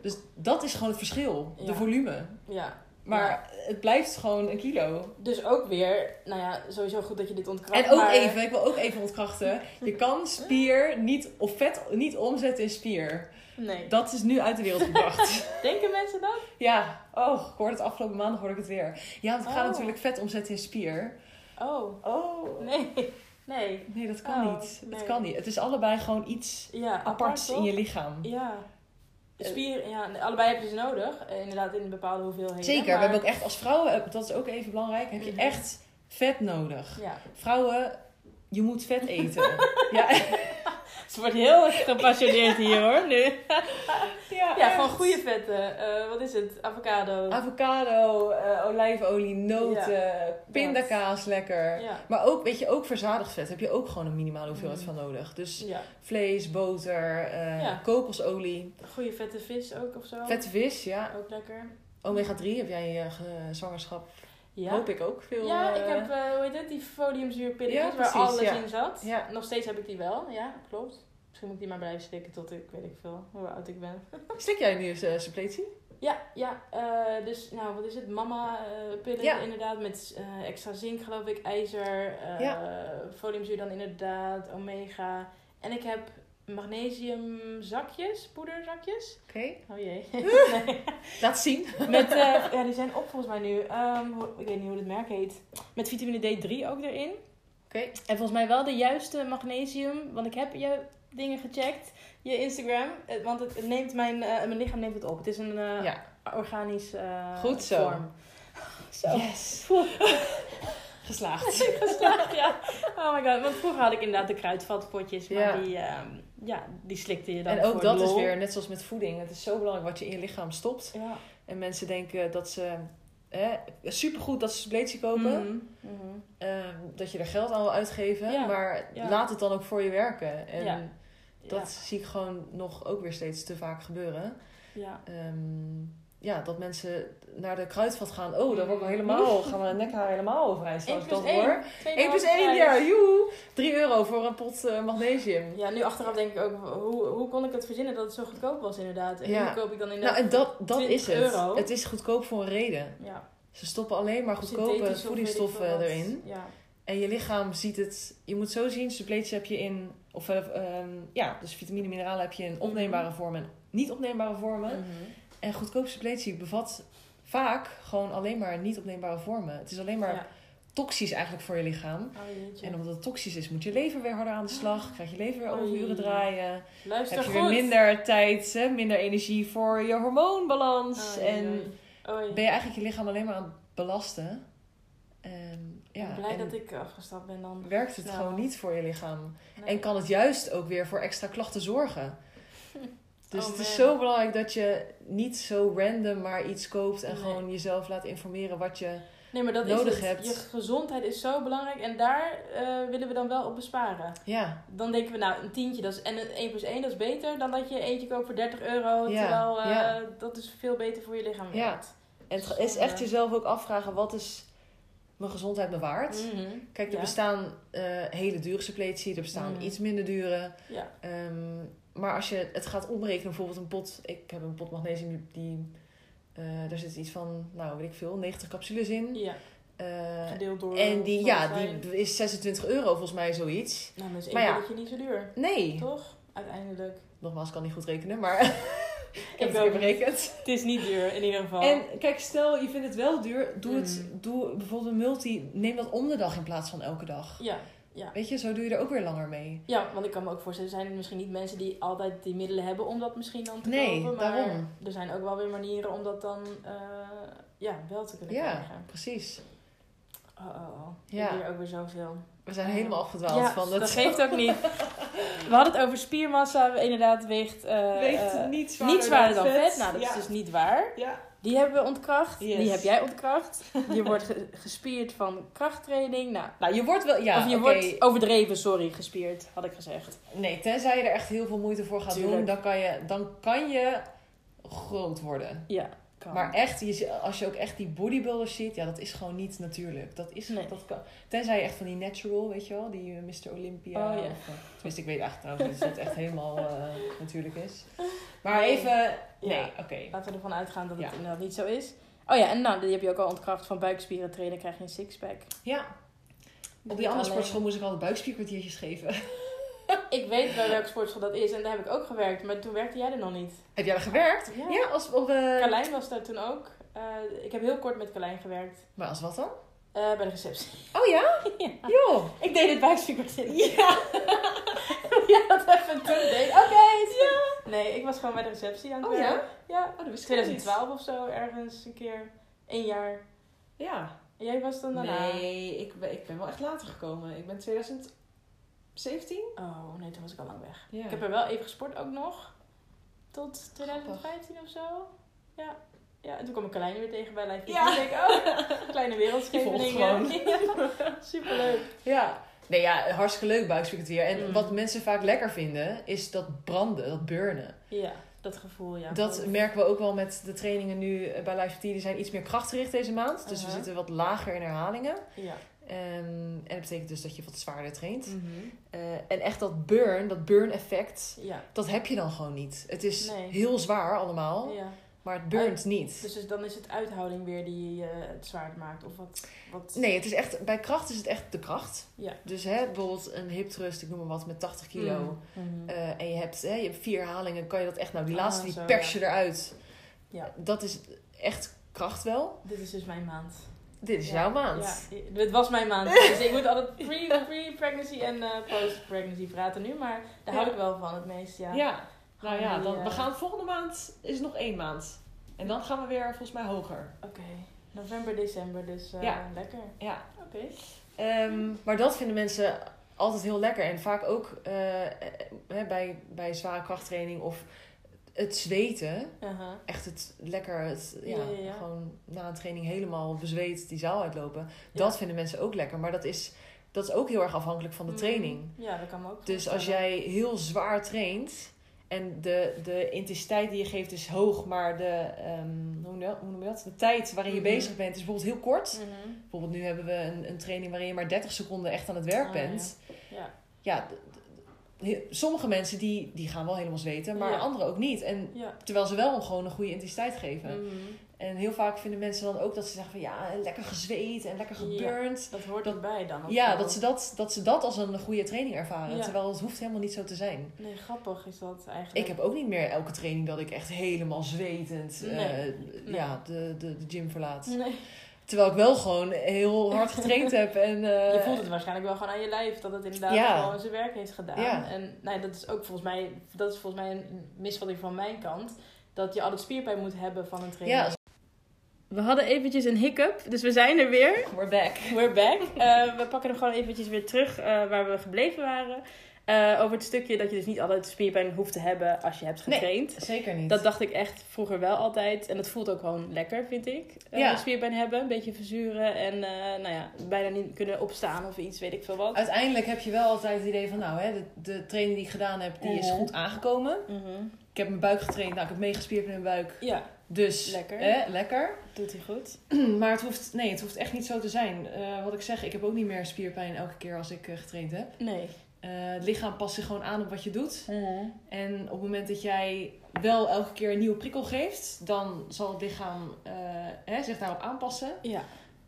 Dus dat is gewoon het verschil, de volume. ja. Maar het blijft gewoon een kilo. Dus ook weer, nou ja, sowieso goed dat je dit ontkracht. En ook maar- even, ik wil ook even ontkrachten. Je kan spier niet, of vet niet omzetten in spier. Nee. Dat is nu uit de wereld gebracht. Denken mensen dat? ja, oh, ik hoorde het afgelopen maandag hoorde ik het weer. Ja, want we gaan Oh. natuurlijk vet omzetten in spier. Oh, Oh. nee. Nee. Nee, dat kan Oh, niet. nee. Het kan niet. Het is allebei gewoon iets Ja, aparts apart, in je lichaam. Ja. De Spier, ja, allebei heb je ze nodig. Eh, Inderdaad, in bepaalde hoeveelheden. Zeker. maar- We hebben ook echt als vrouwen, eh, dat is ook even belangrijk, heb je Mhm. echt vet nodig. Ja. Vrouwen, je moet vet eten. ja, Ze wordt heel gepassioneerd hier hoor, nu. ja, Ja, gewoon goede vetten. Eh, wat is het? Avocado. Avocado, eh, olijfolie, noten, pindakaas lekker. Ja. Maar ook, weet je, ook verzadigd vet heb je ook gewoon een minimale hoeveelheid Mm. van nodig. Dus Ja. vlees, boter, eh, Ja. kokosolie, Goede vette vis ook of zo. vette vis, ja. Ook lekker. Omega 3 heb jij in je ge- zwangerschap, Ja. hoop ik ook veel. Ja, eh, ik heb, eh, hoe heet het, die foliumzuurpilletjes Ja, waar alles ja. in zat. Ja. Nog steeds heb ik die wel, ja, klopt. Misschien moet ik die maar blijven slikken tot ik, weet ik veel, hoe oud ik ben. Slik jij nu eens eh, suppletie? Ja, ja, eh, dus nou, wat is het? Mama eh pillen Ja. inderdaad met eh, extra zink geloof ik, ijzer, eh Ja. foliumzuur dan inderdaad, omega. En ik heb magnesiumzakjes, poederzakjes. Oké. Oh jee. nee. Laat zien. Met, eh, ja, die zijn op volgens mij nu. Ehm, ik weet niet hoe het merk heet. Met vitamine D3 ook erin. Oké. En volgens mij wel de juiste magnesium. Want ik heb je dingen gecheckt. Je Instagram. eh, Want het, neemt mijn, eh, mijn lichaam neemt het op. Het is een eh, Ja. organisch eh, Goed zo. vorm. Zo. Yes. Geslaagd. Geslaagd, ja. Oh my god. Want vroeger had ik inderdaad de kruidvatpotjes. Maar Ja. die, ehm, ja, die slikte je dan En ook voor dat is weer, net zoals met voeding, het is zo belangrijk wat je in je lichaam stopt. Ja. En mensen denken dat ze... Hè, supergoed dat ze suppletie kopen. Mhm, mhm. Ehm, dat je er geld aan wil uitgeven. Ja, Maar ja. laat het dan ook voor je werken. En Ja. dat zie ik gewoon nog ook weer steeds te vaak gebeuren. Ja. Ehm, ja, dat mensen naar de kruidvat gaan. Oh, daar word ik Mm. helemaal, gaan mijn nekhaar helemaal overeind. Ik dat plus hoor. één. 1 plus 1, Tweeënhalve ja, joe. 3 euro voor een pot eh, magnesium. Ja, nu achteraf denk ik ook, hoe, hoe kon ik het verzinnen dat het zo goedkoop was inderdaad? En Ja. nu koop ik dan Nou, inderdaad... en dat, dat 20 is het. euro. Het is goedkoop voor een reden. ja, Ze stoppen alleen maar goedkope voedingsstoffen erin. Ja, En je lichaam ziet het. Je moet zo zien, suppleties heb je in. Of ehm, ja, dus vitamine en mineralen heb je in opneembare vormen en niet opneembare vormen. Mhm. En goedkope suppletie bevat vaak gewoon alleen maar niet opneembare vormen. Het is alleen maar Ja. toxisch eigenlijk voor je lichaam. Oh. En omdat het toxisch is, moet je lever weer harder aan de slag. Krijg je lever weer Oei. overuren draaien. Luister Heb je goed. weer minder tijd, hè, minder energie voor je hormoonbalans. Oei, en ben je eigenlijk je lichaam alleen maar aan het belasten. En, Ik ja, ben blij en dat ik afgestapt ben dan. werkt het snel. gewoon niet voor je lichaam. Nee. En kan het juist ook weer voor extra klachten zorgen. Dus Oh, het is zo belangrijk dat je niet zo random maar iets koopt en Nee. gewoon jezelf laat informeren wat je. Nee, maar dat nodig is het. hebt. Je gezondheid is zo belangrijk en daar eh, willen we dan wel op besparen. Ja, Dan denken we, nou, een tientje dat is, en een 1 plus 1 dat is beter dan dat je eentje koopt voor 30 euro. Ja, Terwijl eh, ja. dat is veel beter voor je lichaam Ja. en het is echt jezelf ook afvragen: wat is mijn gezondheid me waard? Mhm. Kijk, er Ja. bestaan eh, hele dure suppletie, er bestaan Mhm. iets minder dure. Ja. Ehm, maar als je het gaat omrekenen, bijvoorbeeld een pot, ik heb een pot magnesium, die, eh, daar zit iets van, nou weet ik veel, 90 capsules in. Ja, Eh, gedeeld door... en die, ja, zijn. die is 26 euro volgens mij zoiets. Nou, dat is maar één ja. niet zo duur. Nee, Toch? Uiteindelijk. nogmaals, ik kan niet goed rekenen, maar ik heb het berekend. Het is niet duur, in ieder geval. En kijk, stel je vindt het wel duur, doe het, Mm. doe bijvoorbeeld een multi, neem dat om de dag in plaats van elke dag. Ja, Weet je, zo doe je er ook weer langer mee. ja, want ik kan me ook voorstellen, er zijn misschien niet mensen die altijd die middelen hebben om dat misschien dan te Nee, kopen. Maar daarom. er zijn ook wel weer manieren om dat dan eh, ja, wel te kunnen Ja, krijgen. precies. Oh, oh, oh. Ja. Ik ook weer zoveel. We zijn Ja. helemaal afgedwaald van dat het. geeft ook niet. We hadden het over spiermassa, inderdaad weegt, eh, Weegt eh, niet zwaarder, niet zwaarder dan vet. vet. Nou, dat Ja. is dus niet waar. Ja. Die hebben we ontkracht. Yes. Die heb jij ontkracht. Je wordt ge- gespierd van krachttraining. Nou, Nou, je wordt wel, ja, of je wordt overdreven, sorry, gespierd, had ik gezegd. Nee, tenzij je er echt heel veel moeite voor gaat Tuurlijk. doen, dan kan, je, dan kan je groot worden. Ja, kan. Maar echt, je, als je ook echt die bodybuilders ziet, ja, dat is gewoon niet natuurlijk. Dat is, Nee. dat kan, tenzij je echt van die natural, weet je wel, die eh, Mr. Olympia. Oh, ja. of, eh, tenminste, ik weet eigenlijk trouwens dat echt helemaal eh, natuurlijk is. Maar even, nee, Ja. oké. Laten we ervan uitgaan dat het Ja. inderdaad niet zo is. Oh ja, en nou, die heb je ook al ontkracht van buikspieren trainen, krijg je een sixpack. Ja, op die andere sportschool moest ik altijd buikspierkwartiertjes geven. Ik weet wel welke sportschool dat is en daar heb ik ook gewerkt, maar toen werkte jij er nog niet. Heb jij er gewerkt? Ja. Ja, als, of, eh, Carlijn was daar toen ook. Eh, ik heb heel kort met Carlijn gewerkt. Maar als wat dan? eh, bij de receptie. Oh ja? Ja. Joh. Ik deed het buikspierkwartier. Ja. ja, dat even toen deed. Oké. ja. Nee, ik was gewoon bij de receptie aan het Oh ja? werk. Ja. Oh, dat wist ik niet. 2012 of zo, ergens een keer. Een jaar. Ja. En jij was dan daarna? Nee, ik ben, ik ben wel echt later gekomen. Ik ben 2017. Oh, nee, toen was ik al lang weg. Ik heb er wel even gesport ook nog. Tot 2015 of zo. Ja. Ja, en toen kwam ik Carlijn weer tegen bij Live Ja. Ik denk, oh, kleine wereldschepeningen. Ja, superleuk. Ja. Nee, ja, hartstikke leuk buikspierkwartier. En Mm. wat mensen vaak lekker vinden, is dat branden, dat burnen. Ja, dat gevoel, ja. Dat merken we ook wel met de trainingen nu eh, bij Live Die zijn iets meer krachtgericht deze maand. Dus we Uh-huh. zitten wat lager in herhalingen. Ja. Ehm, en dat betekent dus dat je wat zwaarder traint. Mhm. Eh, en echt dat burn, dat burn effect, Ja. dat heb je dan gewoon niet. Het is Nee. heel zwaar allemaal, ja. maar het burnt niet. Dus, dus dan is het uithouding weer die eh, het zwaar maakt. Of wat, wat... Nee, het is echt, bij kracht is het echt de kracht. Ja. Dus hè, bijvoorbeeld een hip thrust, ik noem maar wat, met 80 kilo. Mhm. Eh, en je hebt, hè, je hebt vier herhalingen, kan je dat echt, nou die Ah, laatste die zo, pers je eruit. Ja. Dat is echt kracht wel. Dit is dus mijn maand. Dit is Ja, jouw maand. Ja, dit was mijn maand. Dus ik moet altijd pre- pre-pregnancy en eh, post-pregnancy praten nu. Maar daar Ja. hou ik wel van het meest, ja. Ja, nou ja, dan, eh, we gaan volgende maand, is nog één maand. En dan gaan we weer volgens mij hoger. Oké. November, december, dus eh, Ja. lekker. Ja. Oké. Ehm, maar dat vinden mensen altijd heel lekker. En vaak ook eh, eh, eh, bij, bij zware krachttraining of het zweten. Echt het lekker, het, ja, Ja, ja, ja. gewoon na een training helemaal bezweet die zaal uitlopen. Dat vinden mensen ook lekker. Maar dat is, dat is ook heel erg afhankelijk van de Mm, training. Ja, dat kan ook Dus als jij heel zwaar traint en de, de intensiteit die je geeft is hoog, maar de, ehm, hoe, noem je dat? hoe noem je dat? de tijd waarin je Mhm. bezig bent is bijvoorbeeld heel kort. Mhm. Bijvoorbeeld nu hebben we een, een training waarin je maar 30 seconden echt aan het werk Ah, bent. Ja. Ja, sommige mensen die, die gaan wel helemaal zweten, maar Ja. anderen ook niet. En Ja. terwijl ze wel gewoon een goede intensiteit geven. Mhm. En heel vaak vinden mensen dan ook dat ze zeggen van ja, lekker gezweet en lekker geburnt. Dat hoort Dat- erbij dan. Ja, dat ze dat, dat ze dat als een goede training ervaren. Terwijl het hoeft helemaal niet zo te zijn. Nee, grappig is dat eigenlijk. Ik heb ook niet meer elke training dat ik echt helemaal zwetend eh, Nee. ja, de, de, de gym verlaat. Nee. Terwijl ik wel gewoon heel hard getraind heb. En, eh, Je voelt het waarschijnlijk wel gewoon aan je lijf dat het inderdaad Ja. gewoon zijn werk heeft gedaan. Ja. En nou, dat is ook volgens mij, dat is volgens mij een misvatting van mijn kant. Dat je altijd spierpijn moet hebben van een training. Ja. We hadden eventjes een hiccup, dus we zijn er weer. We're back. We're back. Eh, we pakken hem gewoon eventjes weer terug eh, waar we gebleven waren. Eh, over het stukje dat je dus niet altijd spierpijn hoeft te hebben als je hebt Nee. getraind. Zeker niet. Dat dacht ik echt vroeger wel altijd. En dat voelt ook gewoon lekker, vind ik. Eh, Ja. Spierpijn hebben, een beetje verzuren. En eh, nou ja, bijna niet kunnen opstaan of iets, weet ik veel wat. Uiteindelijk heb je wel altijd het idee van, nou, hè, de, de training die ik gedaan heb, die is Mhm. goed aangekomen. Mhm. Ik heb mijn buik getraind, nou, ik heb meegespierd in mijn buik. Ja, Dus Lekker. Lekker. doet hij goed. Maar het hoeft, nee, het hoeft echt niet zo te zijn. Wat ik zeg, ik heb ook niet meer spierpijn elke keer als ik getraind heb. Nee. Eh, het lichaam past zich gewoon aan op wat je doet. En op het moment dat jij wel elke keer een nieuwe prikkel geeft, dan zal het lichaam eh, hè, zich daarop aanpassen. Ja,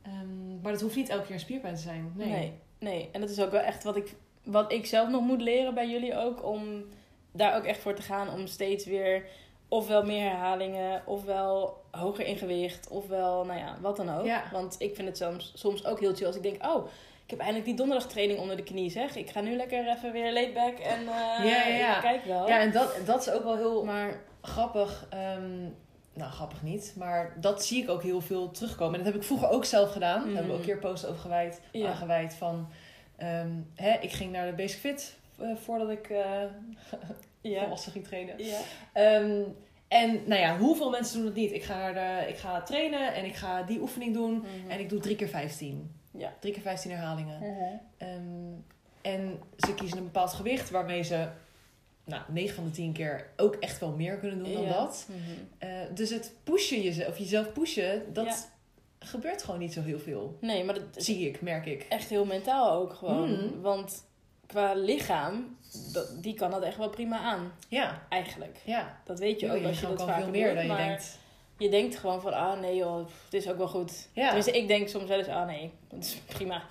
Ehm, maar dat hoeft niet elke keer een spierpijn te zijn. Nee. nee. nee. En dat is ook wel echt wat ik, wat ik zelf nog moet leren bij jullie ook. Om daar ook echt voor te gaan. Om steeds weer ofwel meer herhalingen, ofwel hoger in gewicht, ofwel, nou ja, wat dan ook. Ja. Want ik vind het soms, soms ook heel chill als ik denk, oh, ik heb eindelijk die donderdagtraining onder de knie, zeg. Ik ga nu lekker even weer laid back en Ja, ja, ja. ik kijk wel. Ja, en dat, dat is ook wel heel Maar grappig. ehm, nou, grappig niet. Maar dat zie ik ook heel veel terugkomen. En dat heb ik vroeger ook zelf gedaan. Daar hebben we ook een keer posts over gewijd, aangewijd. Van, ehm, hè, ik ging naar de Basic Fit eh, voordat ik ja. volwassen ging trainen. Ehm, en nou ja, hoeveel mensen doen het niet? Ik ga, naar de, ik ga trainen en ik ga die oefening doen. Mhm. En ik doe drie keer 15. Ja. Drie keer 15 herhalingen. Mhm. Ehm, en ze kiezen een bepaald gewicht waarmee ze nou, 9 van de 10 keer ook echt wel meer kunnen doen dan Ja. dat. Mhm. Eh, dus het pushen jezelf, of jezelf pushen, dat gebeurt gewoon niet zo heel veel. Nee, maar dat Zie ik, merk ik. echt heel mentaal ook gewoon. Mhm. Want qua lichaam, dat, die kan dat echt wel prima aan, Ja, eigenlijk. ja. Dat weet je Je ook als je lichaam dat veel meer dan je maar denkt. Je denkt gewoon van, ah nee joh, het is ook wel goed. Ja. Tenminste, ik denk soms wel eens, ah nee, dat is prima.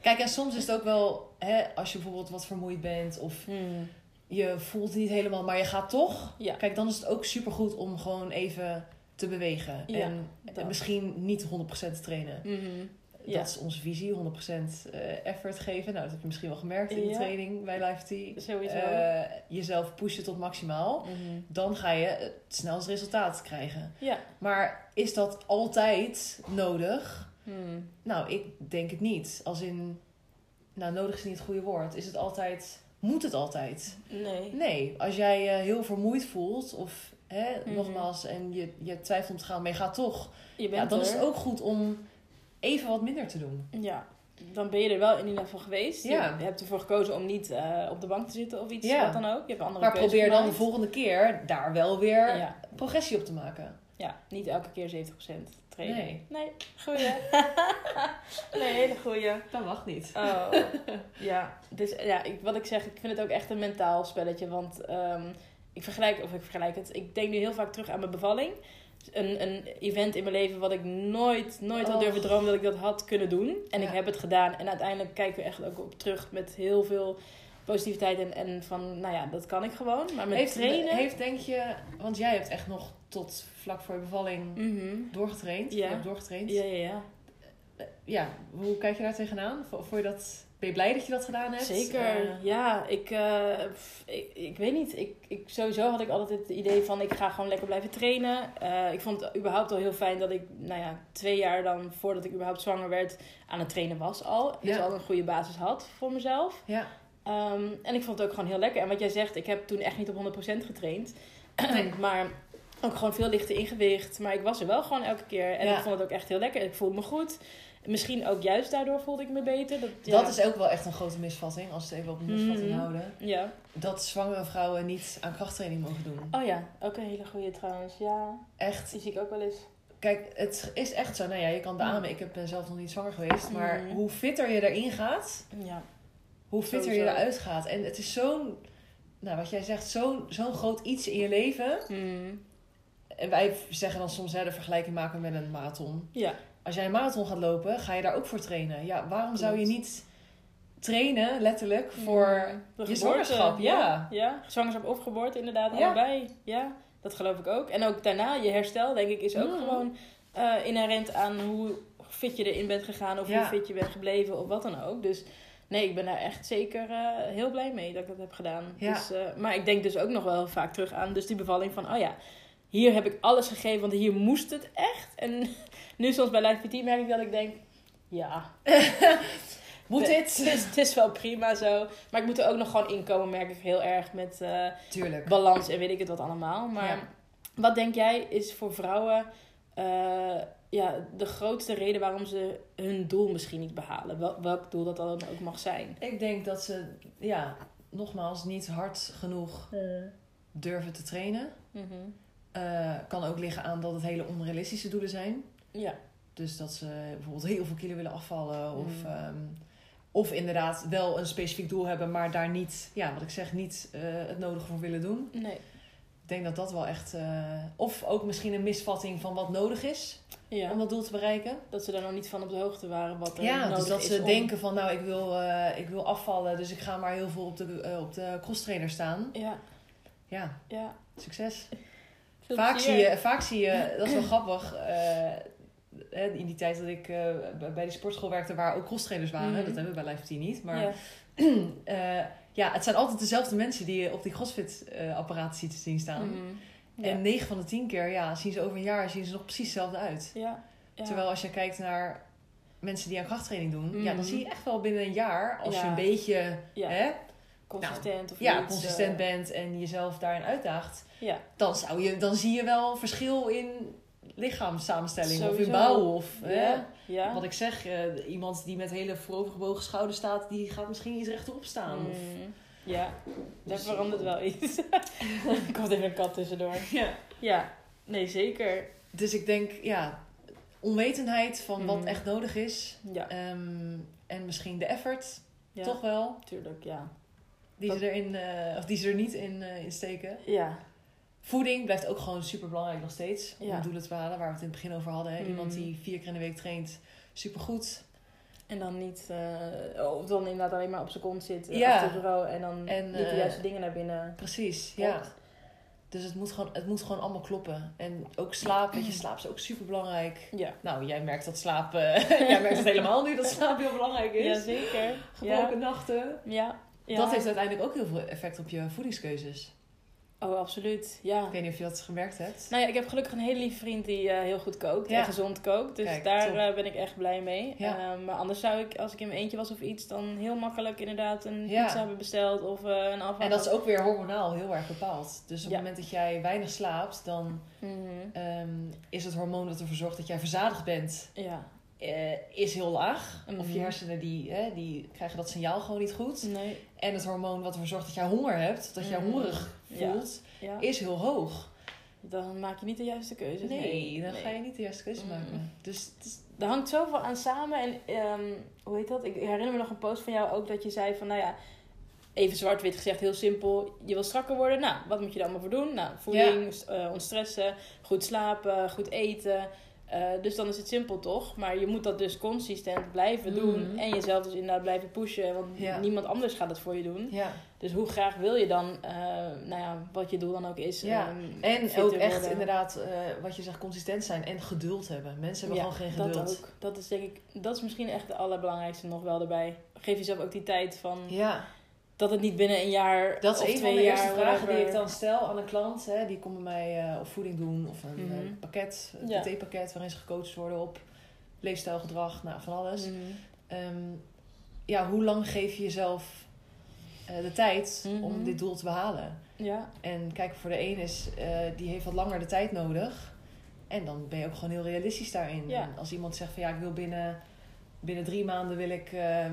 Kijk, en soms is het ook wel, hè, als je bijvoorbeeld wat vermoeid bent of Hmm. je voelt het niet helemaal, maar je gaat toch. Ja. Kijk, dan is het ook supergoed om gewoon even te bewegen. Ja, en misschien niet 100% te trainen. Mhm. Ja. Dat is onze visie, 100% eh, effort geven. Nou, dat heb je misschien wel gemerkt in de Ja. training bij Live T. Sowieso. Eh, jezelf pushen tot maximaal. Mhm. Dan ga je het snelst resultaat krijgen. Ja. Maar is dat altijd nodig? Hmm. Nou, ik denk het niet. Als in, nou, nodig is niet het goede woord. Is het altijd, moet het altijd? Nee. Nee, als jij je heel vermoeid voelt of hè, Mhm. nogmaals en je, je twijfelt om te gaan, maar je gaat toch. Je Ja, bent dan er. is het ook goed om even wat minder te doen. Ja. Dan ben je er wel in ieder geval geweest. Ja. Je hebt ervoor gekozen om niet eh, op de bank te zitten of iets, Ja. wat dan ook. Je hebt andere Maar probeer dan de volgende keer daar wel weer Ja. progressie op te maken. Ja, niet elke keer 70% trainen. Nee. Nee, goeie. nee, hele goeie. Dat mag niet. Oh, ja. Dus ja, ik, wat ik zeg, ik vind het ook echt een mentaal spelletje. Want ehm, ik vergelijk, of ik vergelijk het, ik denk nu heel vaak terug aan mijn bevalling. Een, een event in mijn leven wat ik nooit, nooit had durven dromen dat ik dat had kunnen doen. En ik heb het gedaan. En uiteindelijk kijken we echt ook op terug met heel veel positiviteit. En, en van, nou ja, dat kan ik gewoon. Maar met Heeft, trainen... heeft denk je, want jij hebt echt nog tot vlak voor je bevalling Mhm. doorgetraind. Ja. Je hebt doorgetraind. Ja, ja, ja. Ja, hoe kijk je daar tegenaan? Vo- Vond je dat, ben je blij dat je dat gedaan hebt? Zeker, Eh, ja. Ik, eh, pff, ik, ik weet niet. Ik, ik, sowieso had ik altijd het idee van ik ga gewoon lekker blijven trainen. Eh, ik vond het überhaupt al heel fijn dat ik, nou ja, twee jaar dan voordat ik überhaupt zwanger werd, aan het trainen was al. Dus Ja. al een goede basis had voor mezelf. ja. Ehm, en ik vond het ook gewoon heel lekker. En wat jij zegt, ik heb toen echt niet op 100% getraind. Nee. maar ook gewoon veel lichter ingewicht. Maar ik was er wel gewoon elke keer. En Ja. ik vond het ook echt heel lekker. Ik voelde me goed. Misschien ook juist daardoor voelde ik me beter. Dat, ja. Dat is ook wel echt een grote misvatting, als we het even op een misvatting Mhm. houden. Ja. Dat zwangere vrouwen niet aan krachttraining mogen doen. Oh ja, ook een hele goede trouwens. Ja, Echt, die zie ik ook wel eens. kijk, het is echt zo. Nou ja, je kan beamen, ik heb- ben zelf nog niet zwanger geweest. Maar Mhm. hoe fitter je erin gaat, Ja. hoe fitter Sowieso. je eruit gaat. En het is zo'n, nou wat jij zegt, zo'n zo'n groot iets in je leven. Mm. en wij zeggen dan soms hè, de vergelijking maken met een marathon. Ja. Als jij een marathon gaat lopen, ga je daar ook voor trainen. Ja, waarom zou je niet trainen, letterlijk, voor je zwangerschap? Ja. ja. Zwangerschap of geboorte, inderdaad, Ja. allebei. Ja, dat geloof ik ook. En ook daarna, je herstel, denk ik, is ook Mm. gewoon eh, inherent aan hoe fit je erin bent gegaan of Ja. hoe fit je bent gebleven of wat dan ook. Dus nee, ik ben daar echt zeker eh, heel blij mee dat ik dat heb gedaan. Ja. Dus, eh, maar ik denk dus ook nog wel vaak terug aan dus die bevalling van, oh ja, hier heb ik alles gegeven, want hier moest het echt. En nu soms bij Life PT merk ik dat ik denk, ja, Moet dit? het is, het is wel prima zo. Maar ik moet er ook nog gewoon inkomen, merk ik heel erg met eh, balans en weet ik het wat allemaal. Maar Ja. wat denk jij is voor vrouwen eh, ja, de grootste reden waarom ze hun doel misschien niet behalen? Wel, welk doel dat dan ook mag zijn? Ik denk dat ze, ja, nogmaals, niet hard genoeg durven te trainen. Mhm. Eh, kan ook liggen aan dat het hele onrealistische doelen zijn. Ja. Dus dat ze bijvoorbeeld heel veel kilo willen afvallen. Of, Mm. ehm, of inderdaad wel een specifiek doel hebben, maar daar niet, ja, wat ik zeg, niet eh, het nodige voor willen doen. Nee. Ik denk dat dat wel echt. eh, of ook misschien een misvatting van wat nodig is Ja. om dat doel te bereiken. Dat ze daar nog niet van op de hoogte waren wat er Ja, nodig dus dat is ze om- denken van nou, ik wil, eh, ik wil afvallen, dus ik ga maar heel veel op de, op de crosstrainer staan. Ja, Ja, ja. succes. Vaak zie, je, vaak zie je, dat is wel grappig, in die tijd dat ik eh, bij- die sportschool werkte waar ook crosstrainers waren, Mhm. dat hebben we bij Life T niet, maar Ja. eh, ja, het zijn altijd dezelfde mensen die je op die CrossFit-apparaten ziet zien staan. Mhm. Ja. En 9 van de 10 keer ja, zien ze over een jaar zien ze nog precies hetzelfde uit. ja. ja. Terwijl als je kijkt naar mensen die aan krachttraining doen, ja, dan Mhm. zie je echt wel binnen een jaar, als je een beetje hè, consistent of ja, iets, consistent eh, bent en jezelf daarin uitdaagt, dan, zou je, dan zie je wel verschil in lichaamssamenstelling of in bouw. Of, hè. Ja. Wat ik zeg, eh, iemand die met hele voorovergebogen schouders staat, die gaat misschien iets rechterop staan. Of, Mm, ja, daar Dus- verandert wel iets. er komt even een kat tussendoor. ja. Ja, nee, zeker. Dus ik denk, ja, onwetendheid van wat Mhm. echt nodig is. Ja, Ehm, en misschien de effort, ja toch wel, tuurlijk, ja. die ze, erin, eh, of die ze er niet in, eh, in steken. Ja, Voeding blijft ook gewoon super belangrijk nog steeds. Om Ja. de doelen te behalen, waar we het in het begin over hadden. Hè? Mhm. Iemand die vier keer in de week traint, supergoed. en dan niet, eh, of dan inderdaad alleen maar op zijn kont zit, Ja. achter het bureau en dan En, niet de eh, juiste dingen naar binnen. Precies, ja. Dus het moet, gewoon, het moet gewoon allemaal kloppen. En ook slaap, weet je, slaap is ook super belangrijk. Ja, Nou, jij merkt dat slaap, jij merkt het helemaal nu dat slaap heel belangrijk is. ja zeker. Gebroken Ja. nachten. Ja. ja. Dat heeft uiteindelijk ook heel veel effect op je voedingskeuzes. Oh, absoluut. Ja. Ik weet niet of je dat gemerkt hebt. Nou ja, ik heb gelukkig een hele lieve vriend die eh, heel goed kookt Ja. en gezond kookt. Dus Kijk, daar eh, ben ik echt blij mee. Ja. Eh, maar anders zou ik, als ik in mijn eentje was of iets, dan heel makkelijk inderdaad een Ja. pizza hebben besteld of eh, een afval. En dat is ook weer hormonaal heel erg bepaald. Dus op het moment dat jij weinig slaapt, dan Mhm. ehm, is het hormoon dat ervoor zorgt dat jij verzadigd bent, Ja. is heel laag. Of je Mhm. hersenen die, die krijgen dat signaal gewoon niet goed. Nee. En het hormoon wat ervoor zorgt dat jij honger hebt, dat jij Mhm. hongerig. Voelt, Ja. is heel hoog. Dan maak je niet de juiste keuze. Nee, dan Nee. ga je niet de juiste keuze Mhm. maken. Dus Er hangt zoveel aan samen. En ehm, hoe heet dat? Ik herinner me nog een post van jou ook dat je zei van, nou ja, even zwart-wit gezegd, heel simpel. Je wil strakker worden. Nou, wat moet je daar allemaal voor doen? Nou, voeding, eh, ontstressen, goed slapen, goed eten. Eh, dus dan is het simpel toch? Maar je moet dat dus consistent blijven doen. Mhm. En jezelf dus inderdaad blijven pushen. Want Ja. niemand anders gaat het voor je doen. ja. Dus hoe graag wil je dan, eh, nou ja, wat je doel dan ook is. Ja. ehm, En ook echt worden. inderdaad, eh, wat je zegt, consistent zijn en geduld hebben. Mensen hebben gewoon geen geduld. Dat ook. Dat is denk ik, dat is misschien echt de allerbelangrijkste nog wel erbij. Geef jezelf ook die tijd van Ja, dat het niet binnen een jaar dat is of een twee van de jaar. eerste vragen die ik dan stel aan een klant. Hè, die komt bij mij eh, op voeding doen of een Mhm. eh, pakket, een Ja. PT-pakket waarin ze gecoacht worden op leefstijl, gedrag, nou, van alles. Mhm. Ehm, ja, hoe lang geef je jezelf eh, de tijd Mhm. om dit doel te behalen? Ja, En kijk, voor de een is, die heeft wat langer de tijd nodig. En dan ben je ook gewoon heel realistisch daarin. Ja. En als iemand zegt van ja, ik wil binnen, binnen drie maanden wil ik, eh,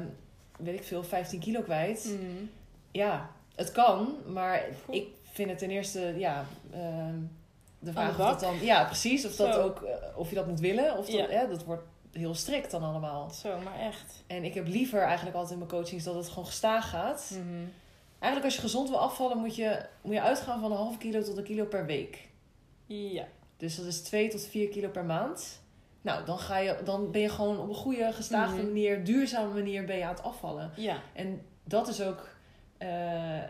weet ik veel, 15 kilo kwijt. Mhm. Ja, het kan, maar Goed. ik vind het ten eerste, ja, ehm, de vraag of dat dan, ja, precies, of dat Zo. ook, eh, of je dat moet willen, of dat, Ja. dat wordt heel strikt dan allemaal. Zo, maar echt. En ik heb liever eigenlijk altijd in mijn coachings dat het gewoon gestaag gaat. Mhm. Eigenlijk als je gezond wil afvallen, moet je, moet je uitgaan van een half kilo tot een kilo per week. Ja. Dus dat is 2 tot 4 kilo per maand. Nou, dan, ga je, dan ben je gewoon op een goede, gestaagde Mhm. manier, duurzame manier ben je aan het afvallen. Ja. En dat is ook, eh,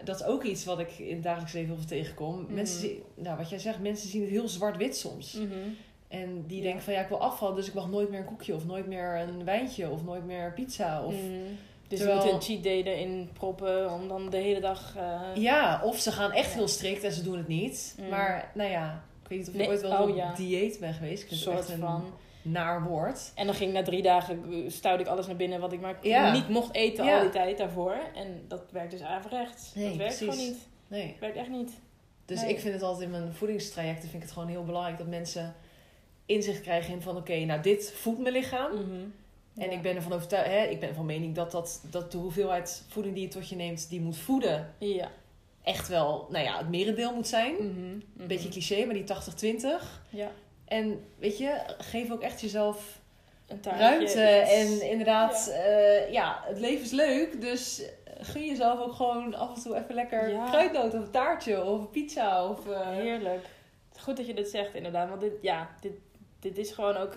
dat is ook iets wat ik in het dagelijks leven heel veel tegenkom. Mhm. Mensen zien, nou wat jij zegt, mensen zien het heel zwart-wit soms. Mhm. En die Ja. denken van ja, ik wil afvallen, dus ik mag nooit meer een koekje of nooit meer een wijntje of nooit meer pizza. Of. Dus Terwijl- je moet een cheat day erin proppen om dan de hele dag... eh, Ja, of ze gaan echt Ja. heel strikt en ze doen het niet. Mm. Maar nou ja, ik weet niet of je Nee, ooit wel oh op ja. dieet bent geweest. Ik soort echt een van... naar woord. En dan ging na drie dagen eh, stuwde ik alles naar binnen wat ik maar Ja. niet mocht eten Ja. al die tijd daarvoor. En dat werkt dus averechts. Nee, dat werkt precies. gewoon niet. Nee. Dat werkt echt niet. Dus Nee. ik vind het altijd in mijn voedingstrajecten vind ik het gewoon heel belangrijk dat mensen inzicht krijgen in van oké, nou dit voedt mijn lichaam. En Ja. ik ben ervan overtuigd, hè, ik ben van mening dat, dat, dat de hoeveelheid voeding die je tot je neemt, die moet voeden, Ja. echt wel, nou ja, het merendeel moet zijn. Mhm. Een Mhm. beetje cliché, maar die 80-20. Ja. En weet je, geef ook echt jezelf Een taartje, ruimte. En inderdaad, ja. ja, het leven is leuk. Dus gun jezelf ook gewoon af en toe even lekker Ja. kruidnoot of een taartje of een pizza. Of, eh, Heerlijk. Goed dat je dit zegt, inderdaad. Want dit, ja, dit, dit is gewoon ook...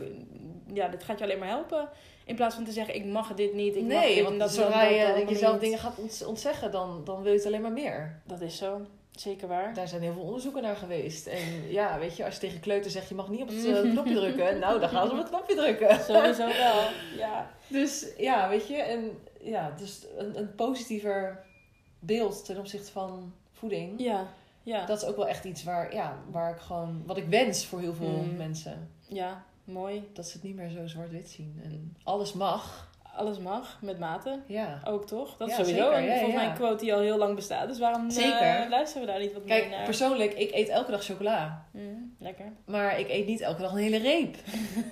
Ja, dit gaat je alleen maar helpen. In plaats van te zeggen, ik mag dit niet, ik mag nee, dit en want dat zodra je jezelf dingen gaat ont- ontzeggen, dan, dan wil je het alleen maar meer. Dat is zo. Zeker waar. Daar zijn heel veel onderzoeken naar geweest. En ja, weet je, als je tegen kleuter zegt, je mag niet op het eh, knopje drukken. Nou, dan gaan ze op het knopje drukken. Sowieso wel. Ja. Dus ja, weet je, en ja, dus een, een positiever beeld ten opzichte van voeding. Ja. Ja. Dat is ook wel echt iets waar, ja, waar ik gewoon, wat ik wens voor heel veel Mm. mensen. ja. Mooi. Dat ze het niet meer zo zwart-wit zien. En alles mag. Alles mag, met mate. Ja. Ook toch? Dat is Ja, sowieso zeker. een, Ja, volgens mij een quote die al heel lang bestaat. Dus waarom eh, luisteren we daar niet wat Kijk, meer naar? persoonlijk, ik eet elke dag chocola. Mm, lekker. Maar ik eet niet elke dag een hele reep.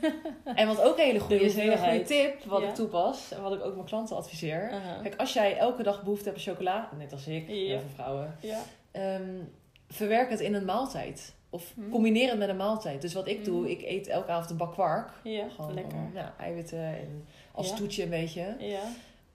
en wat ook een hele goede De is, een hele goede tip, wat ik toepas. En wat ik ook mijn klanten adviseer. Aha. Kijk, als jij elke dag behoefte hebt aan chocola, net als ik, heel veel vrouwen. Ja. ehm, verwerk het in een maaltijd. Of Hmm. combineer het met een maaltijd. Dus wat ik Hmm. doe, ik eet elke avond een bak kwark. Ja, Gewoon lekker. ja, eiwitten en als Ja. toetje een beetje. Ja.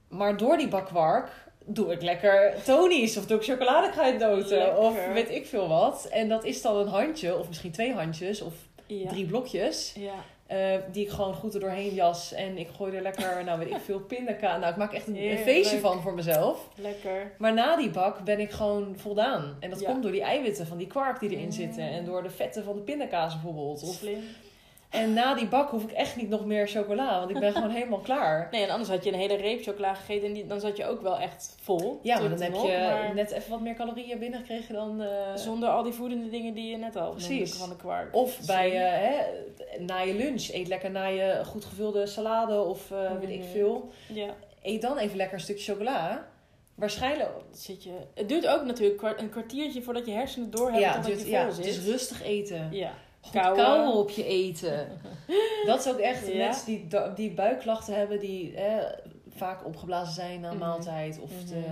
Maar door die bak kwark doe ik lekker tonies of doe ik chocoladekruidnoten of weet ik veel wat. En dat is dan een handje of misschien twee handjes of Ja. drie blokjes. Ja. eh, die ik gewoon goed er doorheen jas. En ik gooi er lekker, nou weet ik veel, pindakaas. Nou, ik maak echt een, feestje van voor mezelf. Lekker. Maar na die bak ben ik gewoon voldaan. En dat Ja. komt door die eiwitten van die kwark die erin Mm. zitten. En door de vetten van de pindakaas bijvoorbeeld. Of, Slim. En na die bak hoef ik echt niet nog meer chocola. Want ik ben gewoon helemaal klaar. Nee, en anders had je een hele reep chocola gegeten en die, dan zat je ook wel echt vol. Ja, maar dan heb op, je maar net even wat meer calorieën binnengekregen dan... eh, Zonder al die voedende dingen die je net al Precies. van de kwark. Of bij je, hè, na je lunch. Eet lekker na je goed gevulde salade of eh, weet ik Mhm. veel. Ja, Eet dan even lekker een stukje chocola. Waarschijnlijk... zit je... Het duurt ook natuurlijk een kwartiertje voordat je hersenen doorhebben Ja, totdat je vol ja, zit. het is rustig eten. Ja. Kauwen. op je eten. Dat is ook echt Ja. mensen die, die buikklachten hebben, die vaak opgeblazen zijn na een Mhm. maaltijd of Mhm. de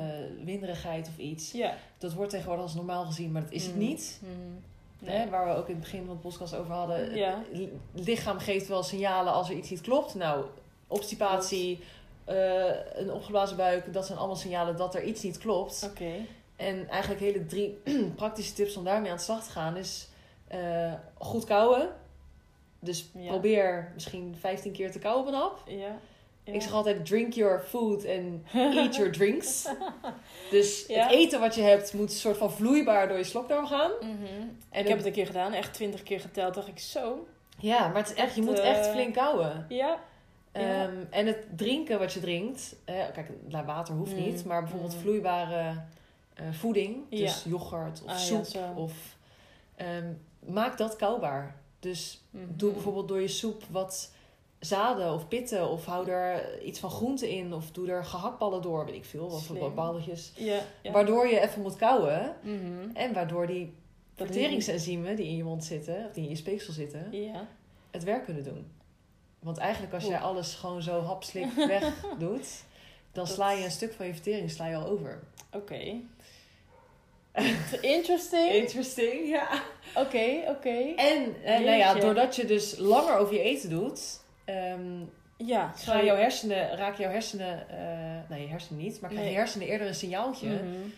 winderigheid of iets. Ja. Dat wordt tegenwoordig als normaal gezien, maar dat is het Mhm. niet. Mhm. Hè, waar we ook in het begin van de podcast over hadden. Ja. Het lichaam geeft wel signalen als er iets niet klopt. Nou, obstipatie, eh, een opgeblazen buik, dat zijn allemaal signalen dat er iets niet klopt. Oké. En eigenlijk hele drie praktische tips om daarmee aan de slag te gaan is eh, goed kauwen. Dus Ja. probeer misschien 15 keer te kauwen op een hap. Ja. Ja. Ik zeg altijd drink your food and eat your drinks. Dus Ja. het eten wat je hebt moet een soort van vloeibaar door je slokdarm gaan. Mhm. En Ik heb het een keer gedaan, echt twintig keer geteld. dacht ik zo. Ja, maar het is echt, je moet eh, echt flink kauwen. Ja. Ja. Ehm, en het drinken wat je drinkt, eh, kijk, nou, water hoeft Mm. niet, maar bijvoorbeeld Mm. vloeibare eh, voeding, dus yoghurt of Ah, soep, of ehm, maak dat koubaar. Dus Mhm. doe bijvoorbeeld door je soep wat zaden of pitten, of hou er iets van groente in, of doe er gehaktballen door, weet ik veel, of balletjes. Ja. ja. Waardoor je even moet kauwen Mhm. en waardoor die verteringsenzymen die in je mond zitten, of die in je speeksel zitten, Ja. het werk kunnen doen. Want eigenlijk als jij alles gewoon zo hapslik weg doet, dan Dat- sla je een stuk van je vertering sla je al over. Oké. Interesting. Interesting, ja. Oké, oké. En eh, nou ja, doordat je dus langer over je eten doet, ehm, Ja, gaan jouw hersenen, raken jouw hersenen, eh nee, je hersenen niet, maar krijgen Nee. je hersenen eerder een signaaltje Mhm.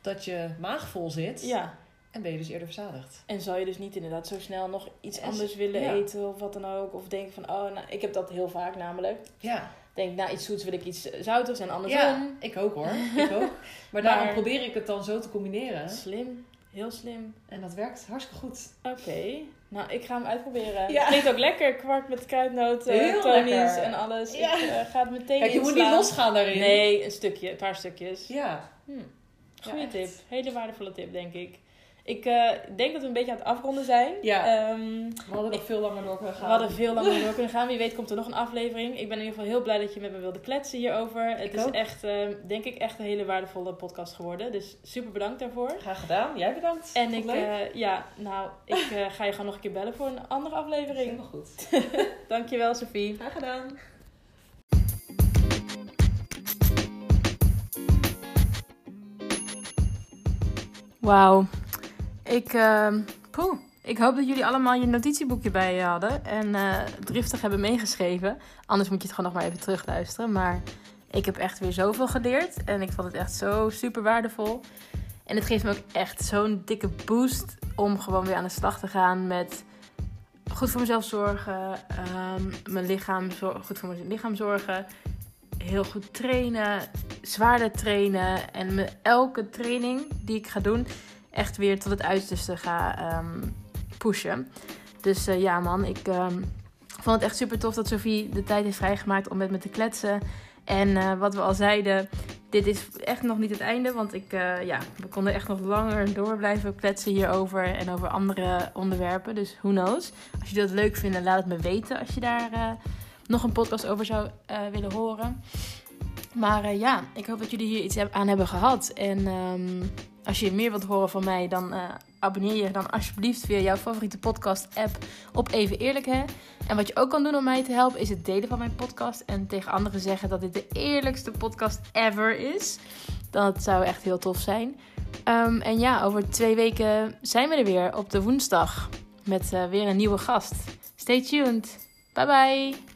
dat je maag vol zit. Ja. En ben je dus eerder verzadigd. En zou je dus niet inderdaad zo snel nog iets anders willen ja. eten of wat dan ook? Of denken van, oh, nou, ik heb dat heel vaak namelijk. Ja. Denk, nou, iets zoets wil ik iets zouters en andersom. ja, ik ook hoor. Ik ook. Maar daarom Maar- probeer ik het dan zo te combineren. Slim, heel slim. En dat werkt hartstikke goed. Oké, nou, ik ga hem uitproberen. Ja. Klinkt ook lekker, kwart met kruidnoten, tonies en alles. Ja. Ik eh, ga het meteen Kijk, je moet niet losgaan daarin. Nee, een stukje, een paar stukjes. Ja. Hm. Goeie tip. Hele waardevolle tip, denk ik. Ik eh, denk dat we een beetje aan het afronden zijn. Ja. Ehm, We hadden nog veel langer door kunnen we gaan. hadden veel langer door kunnen gaan. Wie weet komt er nog een aflevering. Ik ben in ieder geval heel blij dat je met me wilde kletsen hierover. Het is ook. echt, eh, denk ik, echt een hele waardevolle podcast geworden. Dus super bedankt daarvoor. Graag gedaan. Jij bedankt. En Vond ik, eh, ja, nou, ik eh, ga je gewoon nog een keer bellen voor een andere aflevering. Helemaal goed. Dankjewel, Sophie. Graag gedaan. Wauw. Ik, ehm, ik hoop dat jullie allemaal je notitieboekje bij je hadden en eh, driftig hebben meegeschreven. Anders moet je het gewoon nog maar even terugluisteren. Maar ik heb echt weer zoveel geleerd en ik vond het echt zo super waardevol. En het geeft me ook echt zo'n dikke boost om gewoon weer aan de slag te gaan met goed voor mezelf zorgen, ehm, mijn lichaam, goed voor mijn lichaam zorgen, heel goed trainen, zwaarder trainen en met elke training die ik ga doen echt weer tot het uiterste ga ehm, pushen. Dus eh, ja man, ik ehm, vond het echt super tof dat Sophie de tijd heeft vrijgemaakt om met me te kletsen. En eh, wat we al zeiden, dit is echt nog niet het einde. Want ik, eh, ja, we konden echt nog langer door blijven kletsen hierover en over andere onderwerpen. Dus who knows. Als jullie dat leuk vinden, laat het me weten als je daar nog een podcast over zou willen horen. Maar ja, ik hoop dat jullie hier iets aan hebben gehad. En ehm, als je meer wilt horen van mij, dan eh, abonneer je dan alsjeblieft via jouw favoriete podcast-app op Even Eerlijk Hè. En wat je ook kan doen om mij te helpen, is het delen van mijn podcast. En tegen anderen zeggen dat dit de eerlijkste podcast ever is. Dat zou echt heel tof zijn. Ehm, en ja, over twee weken zijn we er weer op de woensdag. Met eh, weer een nieuwe gast. Stay tuned. Bye bye.